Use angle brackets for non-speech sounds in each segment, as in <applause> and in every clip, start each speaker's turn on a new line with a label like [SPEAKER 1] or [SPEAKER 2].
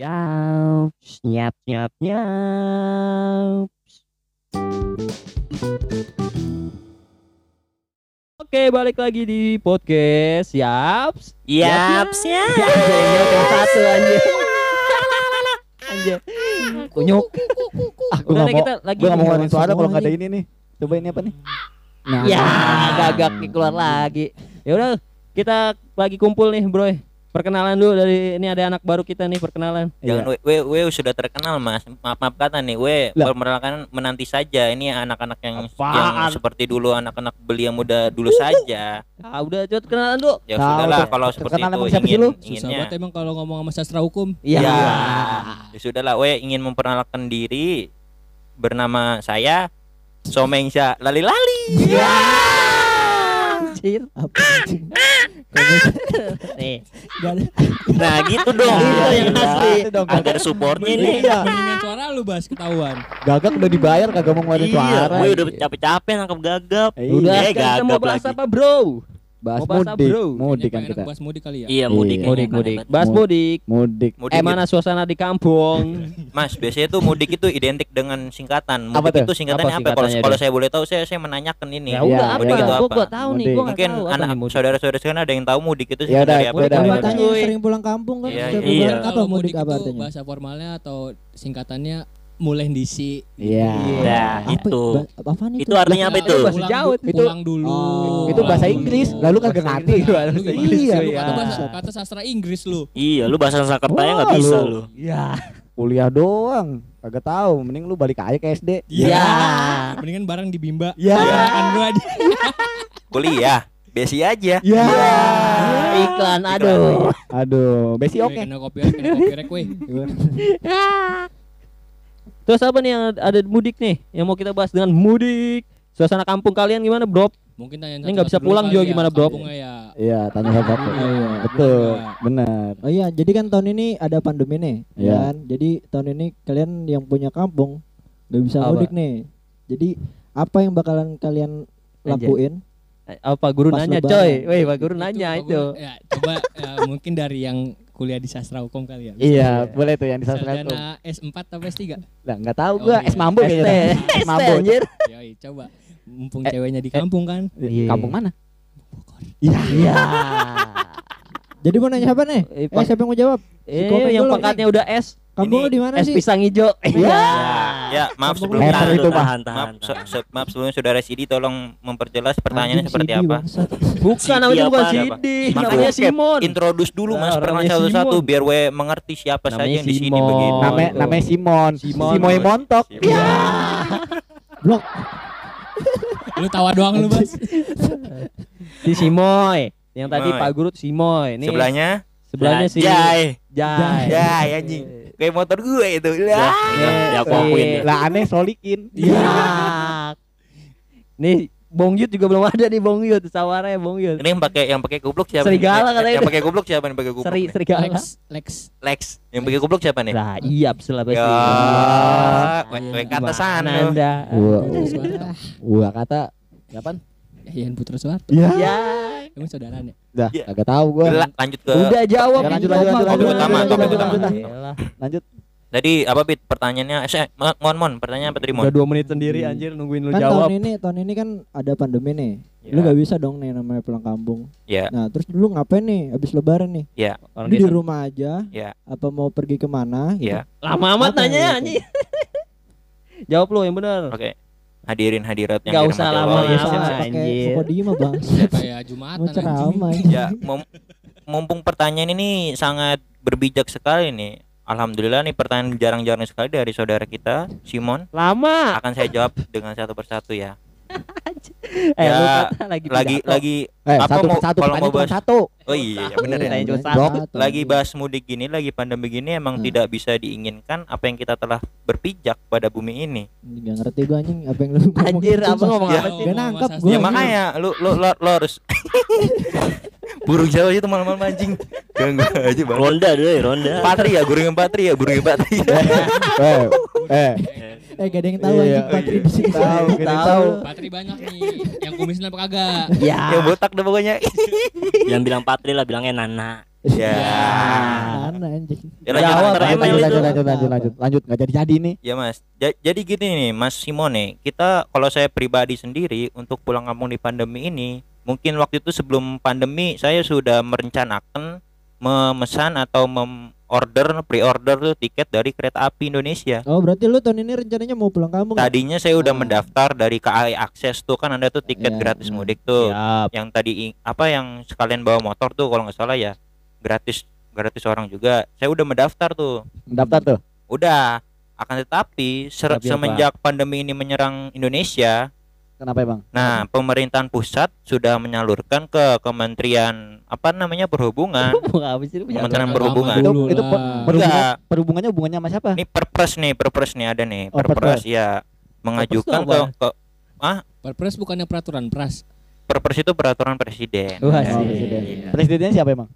[SPEAKER 1] Yap, nyap nyap nyap. Oke, balik lagi di podcast Yaps.
[SPEAKER 2] Yap, siap.
[SPEAKER 1] Ya, cuma satu. Anjing. Kunyuk.
[SPEAKER 3] Ah, gue
[SPEAKER 1] Udah
[SPEAKER 3] gak
[SPEAKER 1] deh,
[SPEAKER 3] mau,
[SPEAKER 1] kita lagi
[SPEAKER 3] mau ngeluarin suara kalau nggak ada ini nih. Coba ini apa nih? Nah,
[SPEAKER 1] Ya, gagak keluar lagi. Ya udah, kita lagi kumpul nih, Bro. Perkenalan dulu dari ini ada anak baru kita nih perkenalan.
[SPEAKER 2] Jangan
[SPEAKER 3] Iya.
[SPEAKER 2] we, we, we sudah terkenal mas. Maaf maaf kata nih, we perkenalkan menanti saja. Ini anak-anak yang
[SPEAKER 1] Apaan?
[SPEAKER 2] yang seperti dulu anak-anak belia muda dulu saja.
[SPEAKER 1] Ah, udah coba kenalan dulu.
[SPEAKER 2] Ya
[SPEAKER 3] Tahu,
[SPEAKER 2] sudahlah kalau seperti itu
[SPEAKER 3] siapa
[SPEAKER 2] ingin
[SPEAKER 3] lu?
[SPEAKER 4] Susah
[SPEAKER 2] inginnya.
[SPEAKER 4] banget emang kalau ngomong sama sastra hukum.
[SPEAKER 1] Iya.
[SPEAKER 2] Ya. ya sudahlah, we ingin memperkenalkan diri bernama saya Somengsa Lali Lali.
[SPEAKER 1] Ya. Anjir.
[SPEAKER 4] Apa anjing? Kamu-
[SPEAKER 1] Nih.
[SPEAKER 4] Gak ada.
[SPEAKER 2] Nah gitu dong.
[SPEAKER 1] Itu yang
[SPEAKER 2] Iya.
[SPEAKER 1] asli.
[SPEAKER 2] Agar supportnya nih.
[SPEAKER 3] Iya.
[SPEAKER 4] Suara lu bahas ketahuan.
[SPEAKER 3] Gagak udah dibayar kagak mau ngeluarin
[SPEAKER 2] Iya,
[SPEAKER 3] suara.
[SPEAKER 2] gue udah capek-capek nangkep gagap.
[SPEAKER 3] Eh,
[SPEAKER 1] Udah,
[SPEAKER 2] Eh,
[SPEAKER 1] kita mau
[SPEAKER 2] gagap
[SPEAKER 1] bahas apa, Bro?
[SPEAKER 3] Bahas
[SPEAKER 1] mau bahas
[SPEAKER 3] mudik,
[SPEAKER 1] bro?
[SPEAKER 3] mudik kan kita.
[SPEAKER 4] bahas mudik kali ya.
[SPEAKER 2] Iya, mudik.
[SPEAKER 3] Iya.
[SPEAKER 1] Mudik, mudik.
[SPEAKER 2] enak
[SPEAKER 1] Bahas
[SPEAKER 3] Mud-
[SPEAKER 1] mudik.
[SPEAKER 3] Mudik.
[SPEAKER 2] Mudik
[SPEAKER 1] Eh,
[SPEAKER 2] itu-
[SPEAKER 1] mana suasana di kampung? <laughs>
[SPEAKER 2] Mas, biasanya tuh mudik itu identik dengan singkatan.
[SPEAKER 3] Apa
[SPEAKER 2] Mudik
[SPEAKER 3] tuh?
[SPEAKER 2] itu singkatannya
[SPEAKER 1] Apa
[SPEAKER 2] apa? Kalau
[SPEAKER 1] singkatannya
[SPEAKER 2] kalau saya boleh tahu, saya saya menanyakan ini.
[SPEAKER 1] Ya udah
[SPEAKER 3] Iya,
[SPEAKER 1] apa?
[SPEAKER 3] mudik itu
[SPEAKER 1] Gua
[SPEAKER 2] apa?
[SPEAKER 1] gua tahu nih,
[SPEAKER 3] Mudik.
[SPEAKER 1] gua
[SPEAKER 2] Mungkin
[SPEAKER 1] tahu
[SPEAKER 2] anak
[SPEAKER 1] mudik.
[SPEAKER 2] saudara-saudara sekalian ada yang tahu mudik itu
[SPEAKER 3] Ya udah,
[SPEAKER 2] sebenarnya
[SPEAKER 3] ya
[SPEAKER 2] apa?
[SPEAKER 3] ya udah.
[SPEAKER 4] sering pulang kampung kan.
[SPEAKER 2] Iya, iya.
[SPEAKER 4] apa mudik
[SPEAKER 3] mudik
[SPEAKER 4] apa
[SPEAKER 3] itu
[SPEAKER 4] artinya? Bahasa formalnya atau singkatannya mulai disi.
[SPEAKER 3] Iya.
[SPEAKER 2] Nah,
[SPEAKER 4] Apa-
[SPEAKER 2] itu.
[SPEAKER 4] ba- apaan itu?
[SPEAKER 2] Itu artinya apa itu?
[SPEAKER 1] Bahasa
[SPEAKER 4] du-
[SPEAKER 3] itu.
[SPEAKER 4] Pulang dulu.
[SPEAKER 3] Oh. Itu bahasa Inggris, lalu kagak ngerti.
[SPEAKER 4] Gimana?
[SPEAKER 3] Iya.
[SPEAKER 4] Lu kata
[SPEAKER 1] Iya.
[SPEAKER 4] bahasa kata sastra Inggris lu.
[SPEAKER 2] Iya, lu bahasa Sakertanya nggak
[SPEAKER 3] Wah,
[SPEAKER 2] bisa
[SPEAKER 3] lu.
[SPEAKER 1] Iya.
[SPEAKER 3] Kuliah doang, kagak tahu. Mending lu balik aja ke SD.
[SPEAKER 1] Iya.
[SPEAKER 4] Mendingan bareng di Bimba.
[SPEAKER 3] Iya.
[SPEAKER 4] Kan gua di.
[SPEAKER 2] Kuliah, besi aja.
[SPEAKER 3] Iya.
[SPEAKER 1] Iklan, aduh.
[SPEAKER 3] Aduh, besi oke.
[SPEAKER 4] Kena copyright, kena copyright weh.
[SPEAKER 1] Terus apa nih yang ada di mudik nih? Yang mau kita bahas dengan mudik. Suasana kampung kalian gimana, Bro?
[SPEAKER 4] Mungkin tanya
[SPEAKER 1] Ini nggak bisa pulang juga gimana, Bro?
[SPEAKER 4] Ya.
[SPEAKER 3] Iya, tanya satu.
[SPEAKER 4] Iya.
[SPEAKER 3] Betul, benar.
[SPEAKER 5] Oh iya, jadi kan tahun ini ada pandemi nih,
[SPEAKER 3] Iya.
[SPEAKER 5] ya kan? Jadi tahun ini kalian yang punya kampung nggak bisa
[SPEAKER 1] Apa?
[SPEAKER 5] mudik nih. Jadi apa yang bakalan kalian
[SPEAKER 1] Anjay.
[SPEAKER 5] lakuin?
[SPEAKER 1] Eh, Apa guru
[SPEAKER 5] Pas
[SPEAKER 1] nanya,
[SPEAKER 5] lebaran.
[SPEAKER 1] coy? Weh, Pak guru nanya
[SPEAKER 4] Pak
[SPEAKER 1] itu.
[SPEAKER 4] Guru- Ya, coba ya, mungkin dari yang kuliah di sastra hukum kali ya.
[SPEAKER 3] Iya, boleh tuh yang di sastra hukum.
[SPEAKER 4] Sarjana S4 atau S3?
[SPEAKER 3] Lah, enggak tahu
[SPEAKER 4] Oh,
[SPEAKER 3] gua
[SPEAKER 4] iya.
[SPEAKER 3] es mambo kayaknya. <laughs> Es mambo.
[SPEAKER 1] anjir.
[SPEAKER 4] Yoi, coba. Mumpung
[SPEAKER 3] Eh,
[SPEAKER 4] ceweknya di kampung kan.
[SPEAKER 1] Iya.
[SPEAKER 3] Kampung mana? Iya.
[SPEAKER 1] Iya. <laughs>
[SPEAKER 5] Jadi mau nanya siapa nih?
[SPEAKER 1] Eh,
[SPEAKER 5] Eh,
[SPEAKER 1] Pak-
[SPEAKER 5] siapa yang mau jawab?
[SPEAKER 1] Eh, yang pangkatnya udah S.
[SPEAKER 5] Kampung
[SPEAKER 2] Ini
[SPEAKER 5] lu di mana
[SPEAKER 1] Es
[SPEAKER 5] sih?
[SPEAKER 1] pisang hijau. Iya. <laughs>
[SPEAKER 2] Ya, maaf sebelumnya.
[SPEAKER 3] Meter itu, Pak.
[SPEAKER 2] Maaf, se- maaf sebelumnya saudara Sidi tolong memperjelas pertanyaannya seperti
[SPEAKER 5] CD,
[SPEAKER 2] apa.
[SPEAKER 1] Bukan
[SPEAKER 2] Sidi
[SPEAKER 1] namanya bukan? Sidi,
[SPEAKER 2] Makanya
[SPEAKER 1] namanya Simon.
[SPEAKER 2] Introduce dulu Mas, perkenalan
[SPEAKER 1] namanya
[SPEAKER 2] satu-satu biar we mengerti siapa saja yang di sini
[SPEAKER 1] Simon.
[SPEAKER 2] begitu.
[SPEAKER 3] Namanya
[SPEAKER 1] itu.
[SPEAKER 3] namanya Simon.
[SPEAKER 1] Simon.
[SPEAKER 3] Simoy montok.
[SPEAKER 1] Iya.
[SPEAKER 5] Blok.
[SPEAKER 4] Lu tawa doang lu, Bas.
[SPEAKER 1] Si Simoy. Yang tadi. Pak Guru Simoy. Nih
[SPEAKER 2] Sebelahnya
[SPEAKER 1] sebelahnya si
[SPEAKER 2] Jai.
[SPEAKER 1] Jai.
[SPEAKER 2] Jai anjing. Kayak motor gue itu.
[SPEAKER 1] Ya,
[SPEAKER 2] Ya, ya aku akuin. ya.
[SPEAKER 3] Lah aneh solikin.
[SPEAKER 1] Iya. <laughs> Nih Bong Yud juga belum ada nih Bong Yud, sawarnya Bong Yud.
[SPEAKER 2] Ini yang pakai yang pakai goblok siapa?
[SPEAKER 1] Serigala
[SPEAKER 2] nih?
[SPEAKER 1] katanya
[SPEAKER 2] Yang pakai goblok siapa yang pakai goblok?
[SPEAKER 1] Seri serigala.
[SPEAKER 4] Lex, Lex.
[SPEAKER 2] Lex. Yang pakai goblok siapa nih?
[SPEAKER 1] Lah, iya lah pasti.
[SPEAKER 2] Ya,
[SPEAKER 1] Iya.
[SPEAKER 2] kata sana.
[SPEAKER 1] Anda?
[SPEAKER 3] Wah, gua kata kapan?
[SPEAKER 4] Ian Putra Suharto.
[SPEAKER 3] Iya.
[SPEAKER 1] Ya.
[SPEAKER 4] Emang saudaranya?
[SPEAKER 3] Dah,
[SPEAKER 2] Iya.
[SPEAKER 3] kagak tahu gua.
[SPEAKER 2] Udah, lanjut ke
[SPEAKER 1] Udah jawab.
[SPEAKER 3] Ya, lanjut, lanjut, lanjut,
[SPEAKER 2] lanjut, utama,
[SPEAKER 3] lanjut, lanjut,
[SPEAKER 2] utama.
[SPEAKER 3] lanjut. Lanjut.
[SPEAKER 2] Tadi apa Bit? Pertanyaannya eh, Mon, Mon, Mon, pertanyaan apa tadi Mon?
[SPEAKER 1] Udah dua menit sendiri anjir nungguin lu
[SPEAKER 5] Kan
[SPEAKER 1] jawab.
[SPEAKER 5] tahun ini tahun ini kan ada pandemi nih.
[SPEAKER 2] Ya.
[SPEAKER 5] Lu gak bisa dong nih namanya pulang kampung.
[SPEAKER 2] Ya.
[SPEAKER 5] Nah, terus lu ngapain nih abis lebaran nih?
[SPEAKER 1] Orang
[SPEAKER 5] Lu di rumah aja?
[SPEAKER 2] Ya.
[SPEAKER 5] Apa mau pergi ke mana? gitu?
[SPEAKER 2] Ya.
[SPEAKER 1] Lama amat nanya
[SPEAKER 5] gitu?
[SPEAKER 1] anjing. <laughs> Jawab lu yang benar.
[SPEAKER 2] Oke. Hadirin hadirat yang dirahmati
[SPEAKER 1] usah
[SPEAKER 2] Allah.
[SPEAKER 1] lama, <laughs>
[SPEAKER 2] Ya,
[SPEAKER 5] pakai. Sukodima bang.
[SPEAKER 4] Kayak Jumatan.
[SPEAKER 5] Mau
[SPEAKER 4] anjing.
[SPEAKER 5] ceramah.
[SPEAKER 2] Ya, mum- mumpung pertanyaan ini sangat berbijak sekali nih. Alhamdulillah nih pertanyaan jarang-jarang sekali dari saudara kita Simon.
[SPEAKER 1] Lama.
[SPEAKER 2] Akan saya jawab dengan satu persatu ya.
[SPEAKER 1] Eh,
[SPEAKER 2] Ya,
[SPEAKER 1] lu kata lagi
[SPEAKER 2] Lagi
[SPEAKER 1] pidato.
[SPEAKER 2] lagi
[SPEAKER 3] Eh,
[SPEAKER 2] Apa
[SPEAKER 3] satu
[SPEAKER 2] mau-
[SPEAKER 3] satu
[SPEAKER 2] kalau mau bahas-
[SPEAKER 3] satu.
[SPEAKER 2] Oh iya, bener ya. Lagi bahas mudik gini, lagi pandemi gini emang
[SPEAKER 5] Hmm.
[SPEAKER 2] tidak bisa diinginkan apa yang kita telah berpijak pada bumi ini.
[SPEAKER 5] Gak ngerti gua anjing apa yang lu ngomong
[SPEAKER 1] Anjir, apa ngomong
[SPEAKER 2] Ya.
[SPEAKER 1] apa sih?
[SPEAKER 5] Gak nangkep
[SPEAKER 4] Ngomong
[SPEAKER 5] gua.
[SPEAKER 2] ya makanya lu lu lo, lo harus <laughs> burung Jawa itu malam-malam anjing. Ganggu aja bang.
[SPEAKER 6] Ronda dulu ya, ronda.
[SPEAKER 2] Patri ya, burung yang patri ya, burung yang patri.
[SPEAKER 3] Eh, eh,
[SPEAKER 5] Eh gak ada yang tahu
[SPEAKER 3] Iya,
[SPEAKER 5] anjing Patri di sini.
[SPEAKER 3] tahu, yang tahu.
[SPEAKER 4] Patri banyak nih. Yang kumisnya apa kagak?
[SPEAKER 2] yang
[SPEAKER 1] Ya.
[SPEAKER 2] botak deh pokoknya.
[SPEAKER 6] Yang bilang Patri lah bilangnya Nana.
[SPEAKER 2] Ya.
[SPEAKER 5] Mana anjing.
[SPEAKER 2] Ya, lanjut,
[SPEAKER 1] lanjut,
[SPEAKER 3] lanjut, lanjut, lanjut, lanjut, lanjut, lanjut, nggak jadi jadi nih.
[SPEAKER 2] Ya mas, Ja- jadi gini nih Mas Simone, kita kalau saya pribadi sendiri untuk pulang kampung di pandemi ini, mungkin waktu itu sebelum pandemi saya sudah merencanakan memesan atau memorder pre-order tuh tiket dari kereta api Indonesia.
[SPEAKER 5] Oh berarti lu tahun ini rencananya mau pulang kampung? ya?
[SPEAKER 2] Tadinya saya udah
[SPEAKER 3] Ah.
[SPEAKER 2] mendaftar dari KAI Akses tuh kan ada tuh tiket
[SPEAKER 5] Iya,
[SPEAKER 2] gratis
[SPEAKER 5] iya.
[SPEAKER 2] mudik tuh.
[SPEAKER 1] Siap.
[SPEAKER 2] Yang tadi apa yang sekalian bawa motor tuh kalau nggak salah ya gratis gratis orang juga. Saya udah mendaftar tuh.
[SPEAKER 3] Daftar tuh.
[SPEAKER 2] Udah. Akan tetapi ser- semenjak pandemi ini menyerang Indonesia,
[SPEAKER 3] Kenapa emang?
[SPEAKER 2] nah pemerintahan pusat sudah menyalurkan ke Kementerian apa namanya perhubungan.
[SPEAKER 1] Apa sih
[SPEAKER 2] Kementerian Perhubungan.
[SPEAKER 3] Itu,
[SPEAKER 4] dulu
[SPEAKER 3] itu perhubungan, perhubungannya hubungannya sama siapa?
[SPEAKER 2] Ini perpres nih, perpres nih ada nih.
[SPEAKER 3] Oh,
[SPEAKER 2] Perpres ya mengajukan ke,
[SPEAKER 1] apa?
[SPEAKER 2] ke
[SPEAKER 4] Perpres bukannya peraturan pras.
[SPEAKER 2] perpres itu peraturan presiden.
[SPEAKER 1] Wah,
[SPEAKER 3] Oh, presiden.
[SPEAKER 2] Iya.
[SPEAKER 3] Presidennya siapa emang?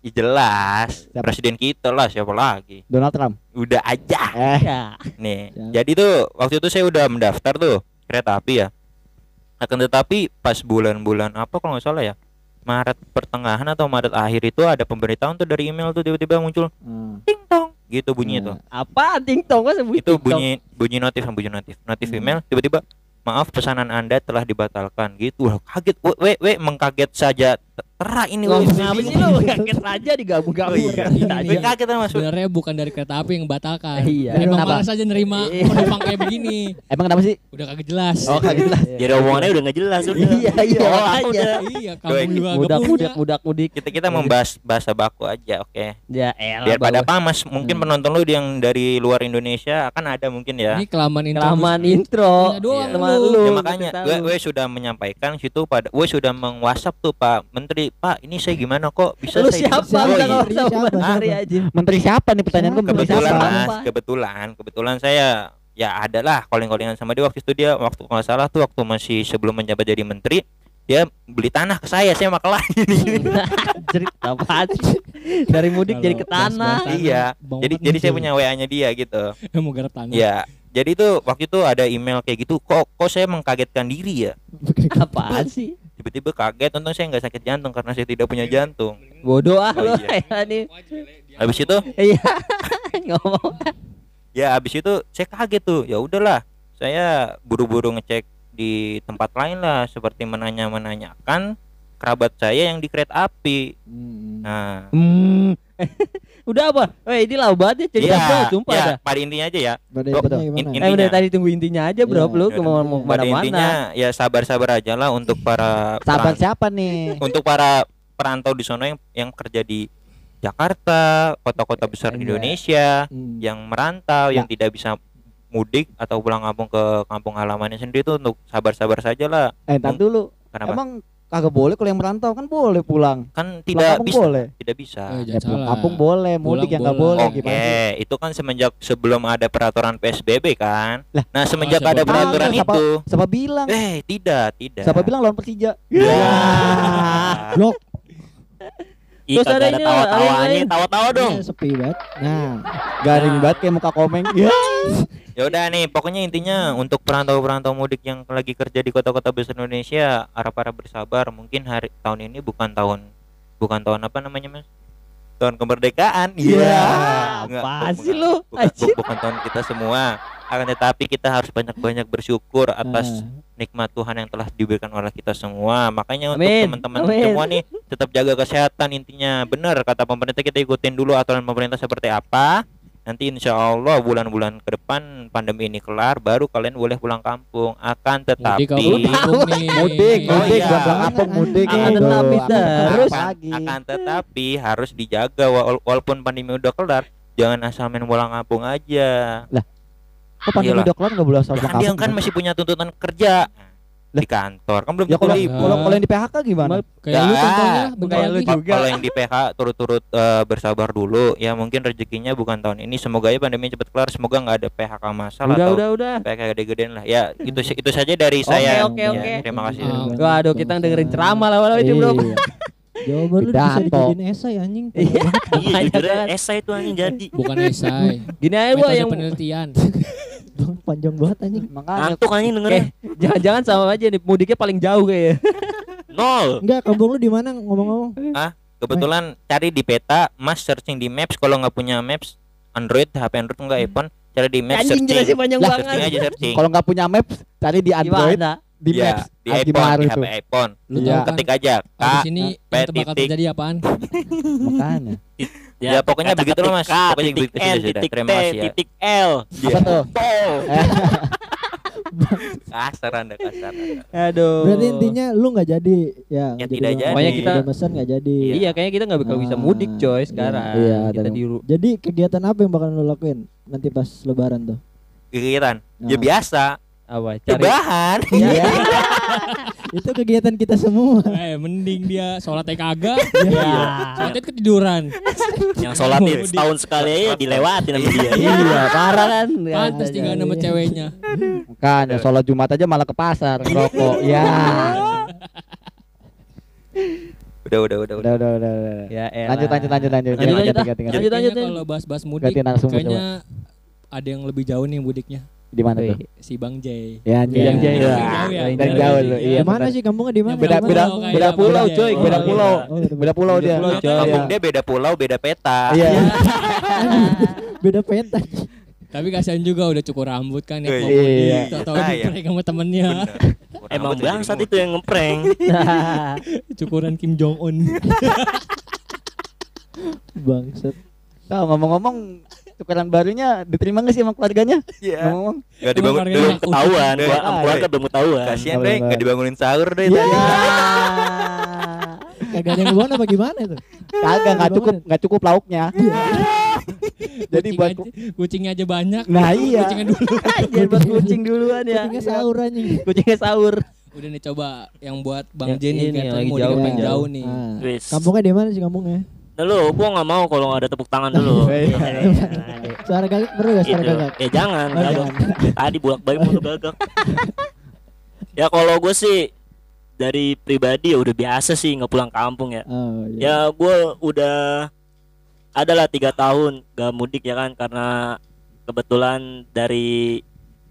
[SPEAKER 2] Ya jelas,
[SPEAKER 3] Siapa?
[SPEAKER 2] presiden kita lah siapa lagi?
[SPEAKER 3] Donald Trump.
[SPEAKER 2] Udah aja.
[SPEAKER 3] Eh,
[SPEAKER 1] Ya.
[SPEAKER 2] Nih,
[SPEAKER 5] Siap.
[SPEAKER 2] jadi tuh waktu itu saya udah mendaftar tuh kereta api ya. Akan tetapi pas bulan-bulan apa kalau nggak salah ya, Maret pertengahan atau Maret akhir itu ada pemberitahuan tuh dari email tuh tiba-tiba muncul
[SPEAKER 3] hmm.
[SPEAKER 2] ting tong gitu bunyi itu.
[SPEAKER 1] Apa ting tong bunyi
[SPEAKER 2] Itu bunyi bunyi notif bunyi notif. Notif
[SPEAKER 3] Hmm.
[SPEAKER 2] email tiba-tiba maaf pesanan Anda telah dibatalkan gitu. Wah, kaget. We, we, we mengkaget saja. Tera ini we.
[SPEAKER 1] kenapa sih lu kaget aja digabung-gabung
[SPEAKER 2] Oh, iya.
[SPEAKER 1] Kita
[SPEAKER 2] We
[SPEAKER 1] aja.
[SPEAKER 2] kaget mas.
[SPEAKER 4] Sebenarnya bukan dari kereta api yang batalkan.
[SPEAKER 1] Iya.
[SPEAKER 4] Emang
[SPEAKER 3] Kenapa?
[SPEAKER 4] malas aja nerima
[SPEAKER 1] Iya.
[SPEAKER 4] penumpang kayak begini.
[SPEAKER 3] Emang kenapa sih?
[SPEAKER 4] Udah kagak jelas.
[SPEAKER 3] Oh, kaget lah.
[SPEAKER 2] Jadi omongannya udah nggak jelas udah.
[SPEAKER 1] Iya, iya,
[SPEAKER 2] Oh,
[SPEAKER 1] makanya.
[SPEAKER 4] iya, kamu juga agak
[SPEAKER 1] Mudak
[SPEAKER 4] punya.
[SPEAKER 1] mudik.
[SPEAKER 2] Kita kita membahas bahasa baku aja, oke.
[SPEAKER 1] Ya elah.
[SPEAKER 2] Biar pada
[SPEAKER 1] bagus.
[SPEAKER 2] pamas. Mungkin
[SPEAKER 1] Hmm.
[SPEAKER 2] penonton lu yang dari luar Indonesia akan ada mungkin ya.
[SPEAKER 4] Ini kelamaan intro.
[SPEAKER 1] kelamaan intro.
[SPEAKER 4] Iya doang
[SPEAKER 1] Sama
[SPEAKER 4] lu.
[SPEAKER 2] Ya makanya gue, sudah menyampaikan situ pada gue sudah meng WhatsApp tuh Pak Menteri, Pak ini saya gimana kok bisa
[SPEAKER 1] Lu
[SPEAKER 2] saya
[SPEAKER 1] siapa?
[SPEAKER 3] Menteri
[SPEAKER 1] usah
[SPEAKER 5] siapa?
[SPEAKER 1] Menteri
[SPEAKER 5] Siapa?
[SPEAKER 1] aja.
[SPEAKER 3] Menteri siapa nih pertanyaan gue? Menteri
[SPEAKER 2] kebetulan
[SPEAKER 3] siapa?
[SPEAKER 1] Mas.
[SPEAKER 2] Kebetulan kebetulan saya ya ada lah calling-callingan sama dia waktu itu dia waktu kalau nggak salah tuh waktu masih sebelum menjabat jadi menteri dia beli tanah ke saya saya nih
[SPEAKER 1] Jerit apaan sih? Dari mudik jadi ke
[SPEAKER 4] Kalau
[SPEAKER 1] tanah.
[SPEAKER 4] bahas-bahas
[SPEAKER 2] Iya. jadi jadi saya punya WA-nya dia gitu <laughs>
[SPEAKER 4] mau garap tanah.
[SPEAKER 2] ya jadi tuh waktu itu ada email kayak gitu kok kok saya mengkagetkan diri ya <laughs>
[SPEAKER 1] Apaan sih?
[SPEAKER 2] Tiba-tiba kaget untung saya nggak sakit jantung karena saya tidak punya jantung
[SPEAKER 1] Bodoh ah
[SPEAKER 2] Oh, iya.
[SPEAKER 1] Ya nih.
[SPEAKER 2] habis itu
[SPEAKER 1] Iya. <laughs> Ngomong.
[SPEAKER 2] ya habis itu saya kaget tuh ya udahlah saya buru-buru ngecek di tempat lain lah seperti menanya menanyakan kerabat saya yang di kereta api
[SPEAKER 3] Hmm.
[SPEAKER 2] nah
[SPEAKER 1] Hmm. <laughs> Udah apa? Weh, ini lah banget ya cerita bro, sumpah
[SPEAKER 2] ya,
[SPEAKER 1] dah.
[SPEAKER 2] pada intinya aja ya
[SPEAKER 5] Pada
[SPEAKER 2] Bro,
[SPEAKER 5] intinya
[SPEAKER 2] in-
[SPEAKER 5] gimana?
[SPEAKER 2] in-
[SPEAKER 1] Eh udah tadi tunggu intinya aja bro,
[SPEAKER 5] Iya,
[SPEAKER 1] lu
[SPEAKER 2] ya
[SPEAKER 1] mau mau
[SPEAKER 2] pada
[SPEAKER 1] ke mana-mana.
[SPEAKER 2] intinya ya sabar-sabar aja lah untuk para
[SPEAKER 3] Sahabat
[SPEAKER 2] peran-
[SPEAKER 3] siapa nih? <laughs>
[SPEAKER 2] untuk para perantau di sana yang yang kerja di Jakarta kota-kota besar di
[SPEAKER 1] Iya.
[SPEAKER 2] Indonesia
[SPEAKER 5] Hmm.
[SPEAKER 2] yang merantau
[SPEAKER 3] Ya.
[SPEAKER 2] yang tidak bisa mudik atau pulang kampung ke kampung halamannya sendiri itu untuk sabar-sabar saja lah
[SPEAKER 3] Eh, ntar dulu.
[SPEAKER 2] kenapa
[SPEAKER 3] Emang kagak boleh kalau yang merantau kan boleh pulang.
[SPEAKER 2] kan
[SPEAKER 3] Pulang
[SPEAKER 2] tidak
[SPEAKER 3] kampung
[SPEAKER 2] bisa
[SPEAKER 3] boleh.
[SPEAKER 2] tidak bisa
[SPEAKER 4] Eh,
[SPEAKER 3] Ya, pulang kampung boleh, mudik
[SPEAKER 4] Pulang
[SPEAKER 3] yang nggak
[SPEAKER 4] boleh.
[SPEAKER 3] boleh
[SPEAKER 2] Oke,
[SPEAKER 3] sih?
[SPEAKER 2] itu kan semenjak sebelum ada peraturan PSBB kan.
[SPEAKER 3] Lah.
[SPEAKER 2] nah, semenjak
[SPEAKER 4] siapa
[SPEAKER 2] ada
[SPEAKER 4] tahu.
[SPEAKER 2] peraturan
[SPEAKER 3] Ah, siapa-
[SPEAKER 2] itu,
[SPEAKER 3] Siapa bilang?
[SPEAKER 2] eh tidak, tidak.
[SPEAKER 3] Siapa bilang lawan Persija?
[SPEAKER 2] Ya. <laughs>
[SPEAKER 5] Blok.
[SPEAKER 2] Ih,
[SPEAKER 1] Terus ada
[SPEAKER 2] ada
[SPEAKER 1] lain.
[SPEAKER 2] tawa-tawa dong.
[SPEAKER 5] Iya, sepi banget. Nah,
[SPEAKER 3] Garing
[SPEAKER 2] Nah.
[SPEAKER 3] banget kayak muka komeng. Ya.
[SPEAKER 2] Ya udah nih, pokoknya intinya untuk perantau-perantau mudik yang lagi kerja di kota-kota besar Indonesia, harap-harap bersabar. Mungkin hari tahun ini bukan tahun bukan tahun apa namanya, Mas? Tahun kemerdekaan.
[SPEAKER 3] Iya.
[SPEAKER 2] Enggak,
[SPEAKER 1] Apaan
[SPEAKER 2] bukan-
[SPEAKER 1] sih lu?
[SPEAKER 2] Bukan,
[SPEAKER 1] Anjir.
[SPEAKER 2] bukan tahun kita semua. Akan tetapi kita harus banyak-banyak bersyukur atas
[SPEAKER 5] nah.
[SPEAKER 2] nikmat Tuhan yang telah diberikan oleh kita semua. Makanya untuk teman-teman semua nih tetap jaga kesehatan intinya. Benar kata pemerintah kita ikutin dulu aturan pemerintah seperti apa. Nanti insya Allah bulan-bulan ke depan pandemi ini kelar, baru kalian boleh pulang kampung. Akan
[SPEAKER 4] Mudik
[SPEAKER 2] tetapi
[SPEAKER 4] apa.
[SPEAKER 3] Mudik,
[SPEAKER 2] Oh,
[SPEAKER 3] mudik,
[SPEAKER 2] iya.
[SPEAKER 3] pulang kampung, mudik.
[SPEAKER 1] Akan
[SPEAKER 3] gitu.
[SPEAKER 1] tetapi terus.
[SPEAKER 3] lagi.
[SPEAKER 2] akan tetapi harus dijaga wala- walaupun pandemi udah kelar. Jangan asal main pulang kampung aja.
[SPEAKER 3] Kok pandemi
[SPEAKER 2] Iyalah.
[SPEAKER 3] udah kelar nggak boleh asal
[SPEAKER 2] Ya kan dia kan masih punya tuntutan kerja di kantor. Kan belum
[SPEAKER 3] Ya kalau
[SPEAKER 4] libur.
[SPEAKER 3] kalau kalau yang di PHK gimana?
[SPEAKER 4] Kayak lu contohnya,
[SPEAKER 1] kayak lu juga.
[SPEAKER 2] Kalau yang di PH turut-turut eh, bersabar dulu ya mungkin rezekinya bukan tahun ini semoga ya pandemi cepat kelar semoga nggak ada PHK masalah
[SPEAKER 1] Udah
[SPEAKER 2] atau
[SPEAKER 1] udah udah.
[SPEAKER 2] PHK gede-gedean lah ya itu itu saja dari
[SPEAKER 1] Oke,
[SPEAKER 2] saya
[SPEAKER 1] oke,
[SPEAKER 2] Ya,
[SPEAKER 1] oke.
[SPEAKER 2] terima kasih.
[SPEAKER 1] Waduh, kita dengerin ceramah lah walau ini bro.
[SPEAKER 5] Jawaban lu bisa dijadiin esai anjing.
[SPEAKER 1] Iya.
[SPEAKER 2] iya
[SPEAKER 1] Banyak
[SPEAKER 2] jujur
[SPEAKER 1] banget.
[SPEAKER 2] esai itu anjing jadi
[SPEAKER 4] Bukan esai.
[SPEAKER 1] Gini aja gua yang
[SPEAKER 4] penelitian. <laughs>
[SPEAKER 5] Panjang banget anjing.
[SPEAKER 3] Makanya
[SPEAKER 2] ngantuk anjing
[SPEAKER 1] Eh,
[SPEAKER 2] dengerin
[SPEAKER 1] jangan-jangan sama aja nih mudiknya paling jauh kayak.
[SPEAKER 2] nol
[SPEAKER 5] Enggak, kampung lu di mana ngomong-ngomong?
[SPEAKER 2] kebetulan cari di peta mas searching di maps kalau nggak punya maps Android HP Android enggak iPhone cari di maps
[SPEAKER 1] Anjing
[SPEAKER 2] searching
[SPEAKER 1] jelasnya panjang
[SPEAKER 2] searching
[SPEAKER 1] banget.
[SPEAKER 2] aja searching
[SPEAKER 3] Kalau nggak punya maps, cari di Android,
[SPEAKER 1] Gimana?
[SPEAKER 3] Di
[SPEAKER 2] Iya,
[SPEAKER 3] maps.
[SPEAKER 2] di
[SPEAKER 3] Ah,
[SPEAKER 2] iPhone di
[SPEAKER 3] itu?
[SPEAKER 2] HP iPhone
[SPEAKER 4] Lu
[SPEAKER 3] Iya.
[SPEAKER 4] kan?
[SPEAKER 2] ketik aja K
[SPEAKER 4] Abis ini
[SPEAKER 2] P titik
[SPEAKER 4] terjadi apaan?
[SPEAKER 3] Makanya. <laughs>
[SPEAKER 2] Ya, pokoknya
[SPEAKER 6] kata
[SPEAKER 2] begitu loh, Mas.
[SPEAKER 6] K,
[SPEAKER 2] Pokoknya
[SPEAKER 6] titik
[SPEAKER 2] sudah.
[SPEAKER 6] titik
[SPEAKER 2] Terima
[SPEAKER 6] T,
[SPEAKER 2] kasih ya.
[SPEAKER 6] titik L.
[SPEAKER 3] Apa tuh? <laughs>
[SPEAKER 2] kasar anda kasar.
[SPEAKER 1] Aduh.
[SPEAKER 5] Berarti intinya lu nggak jadi ya.
[SPEAKER 2] Ya, tidak
[SPEAKER 5] jadi.
[SPEAKER 1] Pokoknya kita-
[SPEAKER 5] udah mesen nggak jadi.
[SPEAKER 1] Iya, kayaknya kita nggak bakal bisa
[SPEAKER 5] Ah,
[SPEAKER 1] mudik coy
[SPEAKER 5] iya,
[SPEAKER 1] sekarang.
[SPEAKER 3] iya,
[SPEAKER 1] kita
[SPEAKER 3] dan-
[SPEAKER 1] di
[SPEAKER 5] Jadi kegiatan apa yang bakal lu lakuin nanti pas lebaran tuh?
[SPEAKER 2] kegiatan ya
[SPEAKER 5] Nah.
[SPEAKER 2] biasa
[SPEAKER 1] apa? Cari
[SPEAKER 2] rebahan
[SPEAKER 3] Iya. <laughs>
[SPEAKER 5] Itu kegiatan kita semua.
[SPEAKER 4] Eh, mending dia sholatnya kagak. <laughs> Iya. Sholatnya ketiduran.
[SPEAKER 6] Yang sholatin setahun sekali aja dilewatin sama dia.
[SPEAKER 3] Iya, parah kan.
[SPEAKER 4] Pantes tinggal nama ceweknya.
[SPEAKER 3] Makanya sholat Jumat aja malah ke pasar ngerokok. <laughs> Ya.
[SPEAKER 2] udah udah udah
[SPEAKER 3] Udah, udah, udah, udah.
[SPEAKER 1] Ya, elah.
[SPEAKER 3] Lanjut, lanjut, lanjut, lanjut.
[SPEAKER 1] Lanjut, lanjut,
[SPEAKER 3] Ganti,
[SPEAKER 1] ah.
[SPEAKER 3] ganti, ganti.
[SPEAKER 1] Lanjut, lanjut,
[SPEAKER 4] Kayaknya
[SPEAKER 1] ya.
[SPEAKER 4] kalau bahas-bahas mudik,
[SPEAKER 3] Ganti narasumber,
[SPEAKER 4] kayaknya ada yang lebih jauh nih mudiknya.
[SPEAKER 3] Di mana tuh?
[SPEAKER 4] Si Bang J.
[SPEAKER 3] Ya, anjing.
[SPEAKER 1] Yang jauh ya.
[SPEAKER 3] Wah,
[SPEAKER 4] Jauh ya.
[SPEAKER 3] Yang jauh lu. Iya.
[SPEAKER 5] Di mana sih kampungnya di mana?
[SPEAKER 3] Beda, beda, beda pulau,
[SPEAKER 4] Bang
[SPEAKER 3] coy. Beda
[SPEAKER 4] Oh,
[SPEAKER 3] pulau.
[SPEAKER 5] Oh, beda,
[SPEAKER 3] Beda pulau dia.
[SPEAKER 1] pulau, coy.
[SPEAKER 2] kampung dia beda pulau beda peta
[SPEAKER 3] Iya. <laughs>
[SPEAKER 5] beda peta.
[SPEAKER 4] Tapi kasihan juga udah cukur rambut kan ya.
[SPEAKER 2] Iya.
[SPEAKER 3] Iya.
[SPEAKER 4] Tahu-tahu
[SPEAKER 2] Sayang.
[SPEAKER 4] diprank sama temennya. <laughs>
[SPEAKER 6] Emang bangsat itu yang ngeprank. <laughs>
[SPEAKER 4] Cukuran Kim Jong Un.
[SPEAKER 5] Bangsat.
[SPEAKER 3] Tahu ngomong-ngomong tukeran barunya diterima nggak sih sama keluarganya?
[SPEAKER 2] Iya.
[SPEAKER 3] Ngomong.
[SPEAKER 2] Gak dibangun belum
[SPEAKER 6] Ketahuan, gua sama keluarga
[SPEAKER 2] iya.
[SPEAKER 6] belum ketahuan.
[SPEAKER 2] kasihan deh gak dibangunin sahur deh
[SPEAKER 3] Iya.
[SPEAKER 2] tadi. <laughs>
[SPEAKER 5] Kagak ada yang ngebawa apa gimana itu?
[SPEAKER 3] Kagak nggak cukup nggak cukup lauknya. <laughs> Jadi
[SPEAKER 4] Kucing
[SPEAKER 3] buat
[SPEAKER 4] aja, kucingnya aja banyak.
[SPEAKER 3] Nah, iya.
[SPEAKER 4] Kucingnya dulu. <laughs>
[SPEAKER 1] Jangan buat kucing duluan ya.
[SPEAKER 5] Kucingnya sahur anjing.
[SPEAKER 1] Kucingnya sahur.
[SPEAKER 4] Udah nih coba yang buat Bang
[SPEAKER 1] Yang
[SPEAKER 4] J nih
[SPEAKER 1] ini,
[SPEAKER 4] catering
[SPEAKER 1] lagi
[SPEAKER 4] mau
[SPEAKER 1] jauh,
[SPEAKER 4] jauh, nih.
[SPEAKER 5] Ah. Kampungnya di mana sih kampungnya?
[SPEAKER 6] Nah, lu, gua nggak mau kalau nggak ada tepuk tangan dulu. <laughs>
[SPEAKER 3] Iya.
[SPEAKER 5] Suara gagak perlu gak suara
[SPEAKER 6] Gitu.
[SPEAKER 5] gagak?
[SPEAKER 6] Ya jangan,
[SPEAKER 5] Oh,
[SPEAKER 6] gagak. <laughs> Tadi bolak balik mulu gagak. ya kalau gue sih dari pribadi ya udah biasa sih nggak pulang kampung ya.
[SPEAKER 5] Oh iya.
[SPEAKER 6] Ya gue udah adalah tiga tahun gak mudik ya kan karena kebetulan dari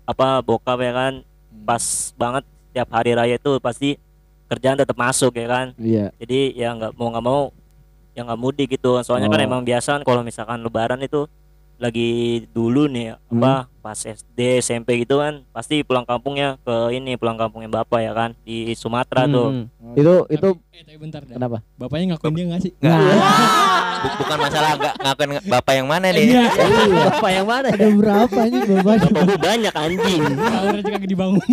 [SPEAKER 6] apa bokap ya kan pas banget tiap hari raya itu pasti kerjaan tetap masuk ya kan
[SPEAKER 3] Iya.
[SPEAKER 6] jadi ya nggak mau nggak mau ya nggak mudik gitu soalnya kan
[SPEAKER 3] Oh.
[SPEAKER 6] emang biasa kan kalau misalkan lebaran itu lagi dulu nih apa pas SD SMP gitu kan pasti pulang kampungnya ke ini pulang kampungnya bapak ya kan di Sumatera tuh
[SPEAKER 1] Hmm.
[SPEAKER 3] Itu itu
[SPEAKER 4] Eh, tapi bentar dah.
[SPEAKER 3] kenapa?
[SPEAKER 4] Bapaknya ngakuin dia gak sih?
[SPEAKER 2] Nggak. Bu- bukan masalah nggak ngakuin bapak yang mana nih
[SPEAKER 3] Iya.
[SPEAKER 1] Bapak yang mana?
[SPEAKER 5] Ada berapa ini bapak?
[SPEAKER 6] bapak gue banyak anjing
[SPEAKER 4] aja kagak dibangun.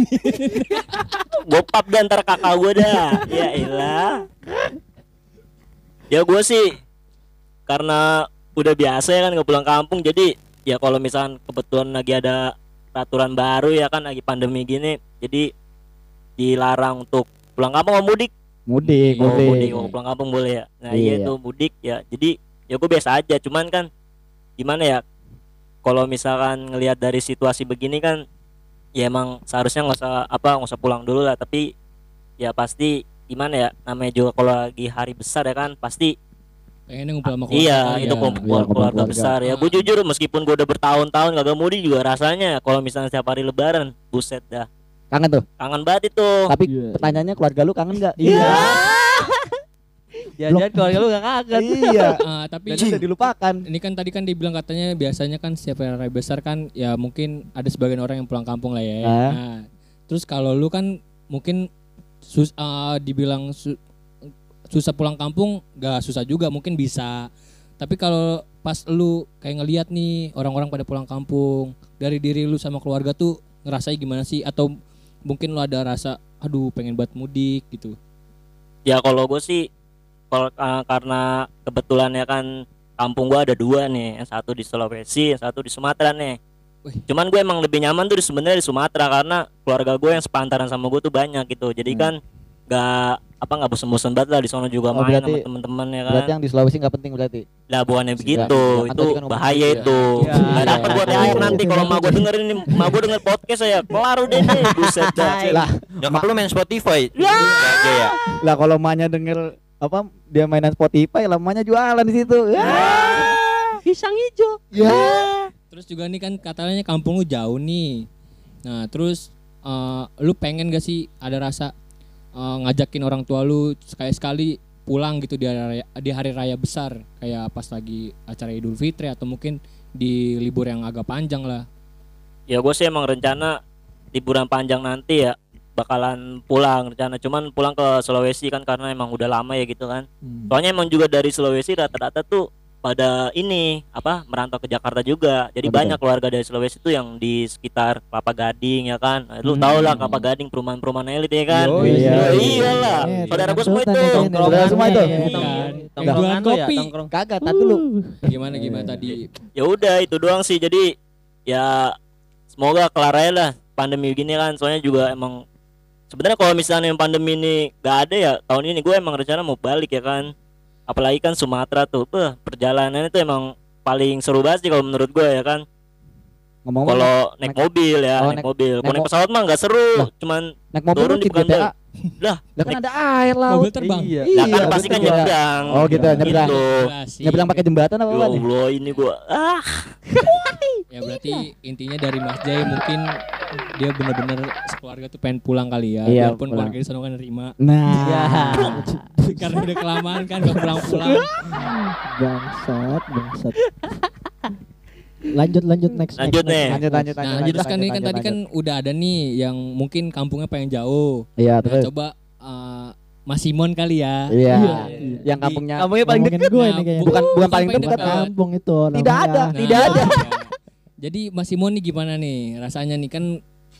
[SPEAKER 6] di antara kakak gue dah ya ilah ya gue sih karena udah biasa ya kan nggak pulang kampung jadi ya kalau misalkan kebetulan lagi ada peraturan baru ya kan lagi pandemi gini jadi dilarang untuk pulang kampung mau mudik
[SPEAKER 3] Mudik,
[SPEAKER 6] oh,
[SPEAKER 3] mudik.
[SPEAKER 6] mudik oh, pulang kampung boleh ya nah iya
[SPEAKER 3] Iya.
[SPEAKER 6] itu mudik ya jadi ya gue biasa aja cuman kan gimana ya kalau misalkan ngelihat dari situasi begini kan ya emang seharusnya nggak usah apa nggak usah pulang dulu lah tapi ya pasti gimana ya namanya juga kalau lagi hari besar ya kan pasti
[SPEAKER 4] Pengennya ngumpul sama keluarga.
[SPEAKER 6] iya
[SPEAKER 4] kali
[SPEAKER 6] itu
[SPEAKER 4] ya.
[SPEAKER 6] kumpul
[SPEAKER 3] Iya, kumpul
[SPEAKER 6] keluarga
[SPEAKER 3] keluarga.
[SPEAKER 6] besar ya gue jujur meskipun gue udah bertahun-tahun kagak mudik juga rasanya kalau misalnya setiap hari lebaran buset dah
[SPEAKER 3] Kangen tuh.
[SPEAKER 6] kangen banget itu
[SPEAKER 3] Tapi
[SPEAKER 5] Iya.
[SPEAKER 3] pertanyaannya keluarga lu kangen nggak?
[SPEAKER 1] Iya. <laughs> Jangan keluarga lu gak kaget.
[SPEAKER 3] Iya. <laughs>
[SPEAKER 4] Ah, tapi
[SPEAKER 3] Dan udah dilupakan.
[SPEAKER 4] ini kan tadi kan dibilang katanya biasanya kan setiap hari besar kan ya mungkin ada sebagian orang yang pulang kampung lah ya.
[SPEAKER 3] Ah.
[SPEAKER 4] Nah, terus kalau lu kan mungkin sus ah, dibilang su- susah pulang kampung gak susah juga mungkin bisa. Tapi kalau pas lu kayak ngelihat nih orang-orang pada pulang kampung dari diri lu sama keluarga tuh ngerasain gimana sih atau mungkin lu ada rasa aduh pengen buat mudik gitu.
[SPEAKER 6] Ya kalau gue sih kalau uh, karena kebetulan ya kan kampung gua ada dua nih, yang satu di Sulawesi, yang satu di Sumatera nih.
[SPEAKER 4] Wih.
[SPEAKER 6] Cuman gue emang lebih nyaman tuh sebenarnya di Sumatera karena keluarga gue yang sepantaran sama gue tuh banyak gitu. Jadi
[SPEAKER 3] Hmm.
[SPEAKER 6] kan nggak apa nggak bosen-bosen banget lah di sana juga
[SPEAKER 3] Oh,
[SPEAKER 6] main
[SPEAKER 3] berarti-
[SPEAKER 6] sama teman-teman ya kan.
[SPEAKER 3] Berarti yang di Sulawesi nggak penting berarti.
[SPEAKER 6] Lah bukannya begitu,
[SPEAKER 3] Kan
[SPEAKER 6] itu
[SPEAKER 3] kan
[SPEAKER 6] bahaya
[SPEAKER 3] gitu ya.
[SPEAKER 6] itu.
[SPEAKER 1] Iya, iya,
[SPEAKER 6] dapat
[SPEAKER 1] iya.
[SPEAKER 6] buat air nanti kalau mau gue dengerin ini, mau gue denger podcast saya kelar udah deh, <laughs> buset dah.
[SPEAKER 3] Lah,
[SPEAKER 2] nyokap lu main Spotify ya ya
[SPEAKER 3] lah kalau emaknya denger apa dia mainan Spotify, lamanya jualan di situ. Ya.
[SPEAKER 1] Pisang hijau.
[SPEAKER 3] Ya.
[SPEAKER 4] Terus juga nih kan katanya kampung lu jauh nih. Nah, terus eh, lu pengen gak sih ada rasa eh, ngajakin orang tua lu sekali-sekali pulang gitu di hari raya, di hari raya besar kayak pas lagi acara Idul Fitri atau mungkin di libur yang agak panjang lah.
[SPEAKER 6] Ya gue sih emang rencana liburan panjang nanti ya bakalan pulang rencana cuman pulang ke Sulawesi kan karena emang udah lama ya gitu kan.
[SPEAKER 5] Hmm.
[SPEAKER 6] Soalnya emang juga dari Sulawesi rata-rata tuh pada ini apa merantau ke Jakarta juga. Jadi
[SPEAKER 3] Oh, betul.
[SPEAKER 6] banyak keluarga dari Sulawesi tuh yang di sekitar Kelapa Gading ya kan. Nah, Lu
[SPEAKER 3] Hmm.
[SPEAKER 6] tau lah Kelapa Gading perumahan-perumahan elit ya kan.
[SPEAKER 1] Yoi.
[SPEAKER 3] Iya,
[SPEAKER 6] Ya,
[SPEAKER 3] iya.
[SPEAKER 6] iyalah.
[SPEAKER 5] Eh,
[SPEAKER 6] Saudara gue semua
[SPEAKER 5] Sultan
[SPEAKER 6] itu.
[SPEAKER 3] Saudara semua itu?
[SPEAKER 1] ya,
[SPEAKER 4] Iya.
[SPEAKER 1] Tongkrongan ya,
[SPEAKER 4] kopi.
[SPEAKER 3] Kagak, tar dulu.
[SPEAKER 4] Gimana gimana
[SPEAKER 3] Iya.
[SPEAKER 4] tadi?
[SPEAKER 6] Ya udah itu doang sih. Jadi ya semoga kelar aja lah pandemi gini kan. Soalnya juga emang sebenarnya kalau misalnya yang pandemi ini gak ada ya tahun ini gue emang rencana mau balik ya kan. Apalagi kan Sumatera tuh, beh, perjalanan itu emang paling seru banget sih kalau menurut gue ya kan.
[SPEAKER 3] Ngomong
[SPEAKER 6] Kalau naik mobil ya,
[SPEAKER 3] Oh,
[SPEAKER 6] naik,
[SPEAKER 3] naik-
[SPEAKER 6] mobil. Kalau
[SPEAKER 3] naik
[SPEAKER 6] naik pesawat mah nggak seru,
[SPEAKER 3] Lah.
[SPEAKER 6] cuman
[SPEAKER 3] naik mobil
[SPEAKER 6] turun di
[SPEAKER 3] GTA.
[SPEAKER 6] Lah,
[SPEAKER 3] Lah kan ada air laut.
[SPEAKER 4] Mobil terbang.
[SPEAKER 1] Iya.
[SPEAKER 6] lah kan
[SPEAKER 3] Iya,
[SPEAKER 6] pasti kan nyebrang.
[SPEAKER 3] Oh gitu, nyebrang.
[SPEAKER 6] Gitu.
[SPEAKER 3] Nyebrang pakai jembatan apa
[SPEAKER 6] Ya
[SPEAKER 3] apa nih?
[SPEAKER 6] Allah ini gua ah
[SPEAKER 4] Ya berarti intinya dari Mas Jai mungkin dia bener-bener sekeluarga tuh pengen pulang kali ya.
[SPEAKER 3] Iya,
[SPEAKER 4] Biarpun
[SPEAKER 3] pulang.
[SPEAKER 4] keluarga di sana kan nerima.
[SPEAKER 3] Nah,
[SPEAKER 1] Ya. <laughs>
[SPEAKER 4] Karena udah kelamaan kan gak pulang-pulang.
[SPEAKER 5] Bangsat, bangsat. Lanjut lanjut next.
[SPEAKER 6] Lanjut
[SPEAKER 5] next,
[SPEAKER 6] nih.
[SPEAKER 5] next.
[SPEAKER 3] lanjut lanjut
[SPEAKER 4] Nah,
[SPEAKER 3] lanjut.
[SPEAKER 4] terus kan ini kan tadi kan udah ada nih yang mungkin kampungnya pengen jauh.
[SPEAKER 3] Iya,
[SPEAKER 4] Nah,
[SPEAKER 3] terus.
[SPEAKER 4] coba uh, Mas Simon kali ya.
[SPEAKER 3] Iya.
[SPEAKER 5] Iya.
[SPEAKER 3] Yang kampungnya
[SPEAKER 1] Kampungnya paling deket.
[SPEAKER 5] gue
[SPEAKER 4] Nah,
[SPEAKER 5] ini kayaknya.
[SPEAKER 3] bukan bukan paling dekat.
[SPEAKER 5] Kampung itu.
[SPEAKER 3] Tidak ada.
[SPEAKER 4] Nah,
[SPEAKER 3] Tidak ada.
[SPEAKER 4] iya. Jadi Mas Simon nih gimana nih rasanya nih kan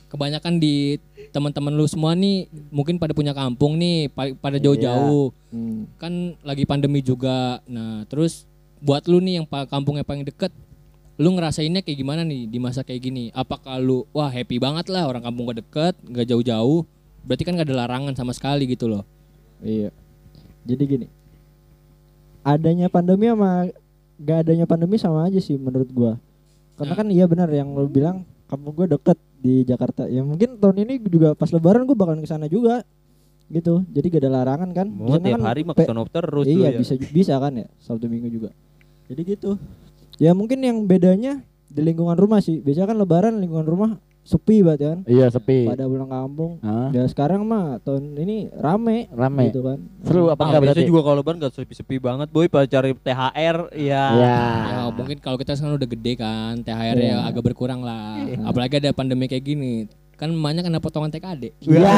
[SPEAKER 4] kebanyakan di teman-teman lu semua nih mungkin pada punya kampung nih pa- pada jauh-jauh
[SPEAKER 5] Hmm.
[SPEAKER 4] kan lagi pandemi juga. Nah, terus buat lu nih yang kampungnya paling deket lu ngerasainnya kayak gimana nih di masa kayak gini? Apakah lu wah happy banget lah orang kampung gak deket, gak jauh-jauh? Berarti kan gak ada larangan sama sekali gitu loh.
[SPEAKER 5] Iya. Jadi gini. Adanya pandemi sama gak adanya pandemi sama aja sih menurut gua. Karena
[SPEAKER 4] Nah.
[SPEAKER 5] kan iya benar yang lu bilang kampung gua deket di Jakarta. Ya mungkin tahun ini juga pas lebaran gua bakalan ke sana juga. Gitu. Jadi gak ada larangan kan.
[SPEAKER 1] Mau tiap
[SPEAKER 5] kan
[SPEAKER 1] hari mah terus
[SPEAKER 5] iya
[SPEAKER 1] ya.
[SPEAKER 5] bisa bisa kan ya Sabtu Minggu juga. Jadi gitu. Ya mungkin yang bedanya di lingkungan rumah sih. Biasanya kan lebaran lingkungan rumah sepi banget kan.
[SPEAKER 3] Iya, sepi.
[SPEAKER 5] Pada pulang kampung.
[SPEAKER 3] Hah?
[SPEAKER 5] Ya sekarang mah tahun ini rame,
[SPEAKER 3] Rame.
[SPEAKER 5] gitu kan.
[SPEAKER 3] Seru apa
[SPEAKER 1] Ah,
[SPEAKER 3] enggak berarti?
[SPEAKER 1] biasanya juga kalau lebaran gak sepi-sepi banget boy pada cari THR ya.
[SPEAKER 3] Iya.
[SPEAKER 4] Ya mungkin kalau kita sekarang udah gede kan, THR ya
[SPEAKER 5] Iya.
[SPEAKER 4] agak berkurang lah. Apalagi ada pandemi kayak gini. Kan emaknya kena potongan TKD.
[SPEAKER 3] Iya.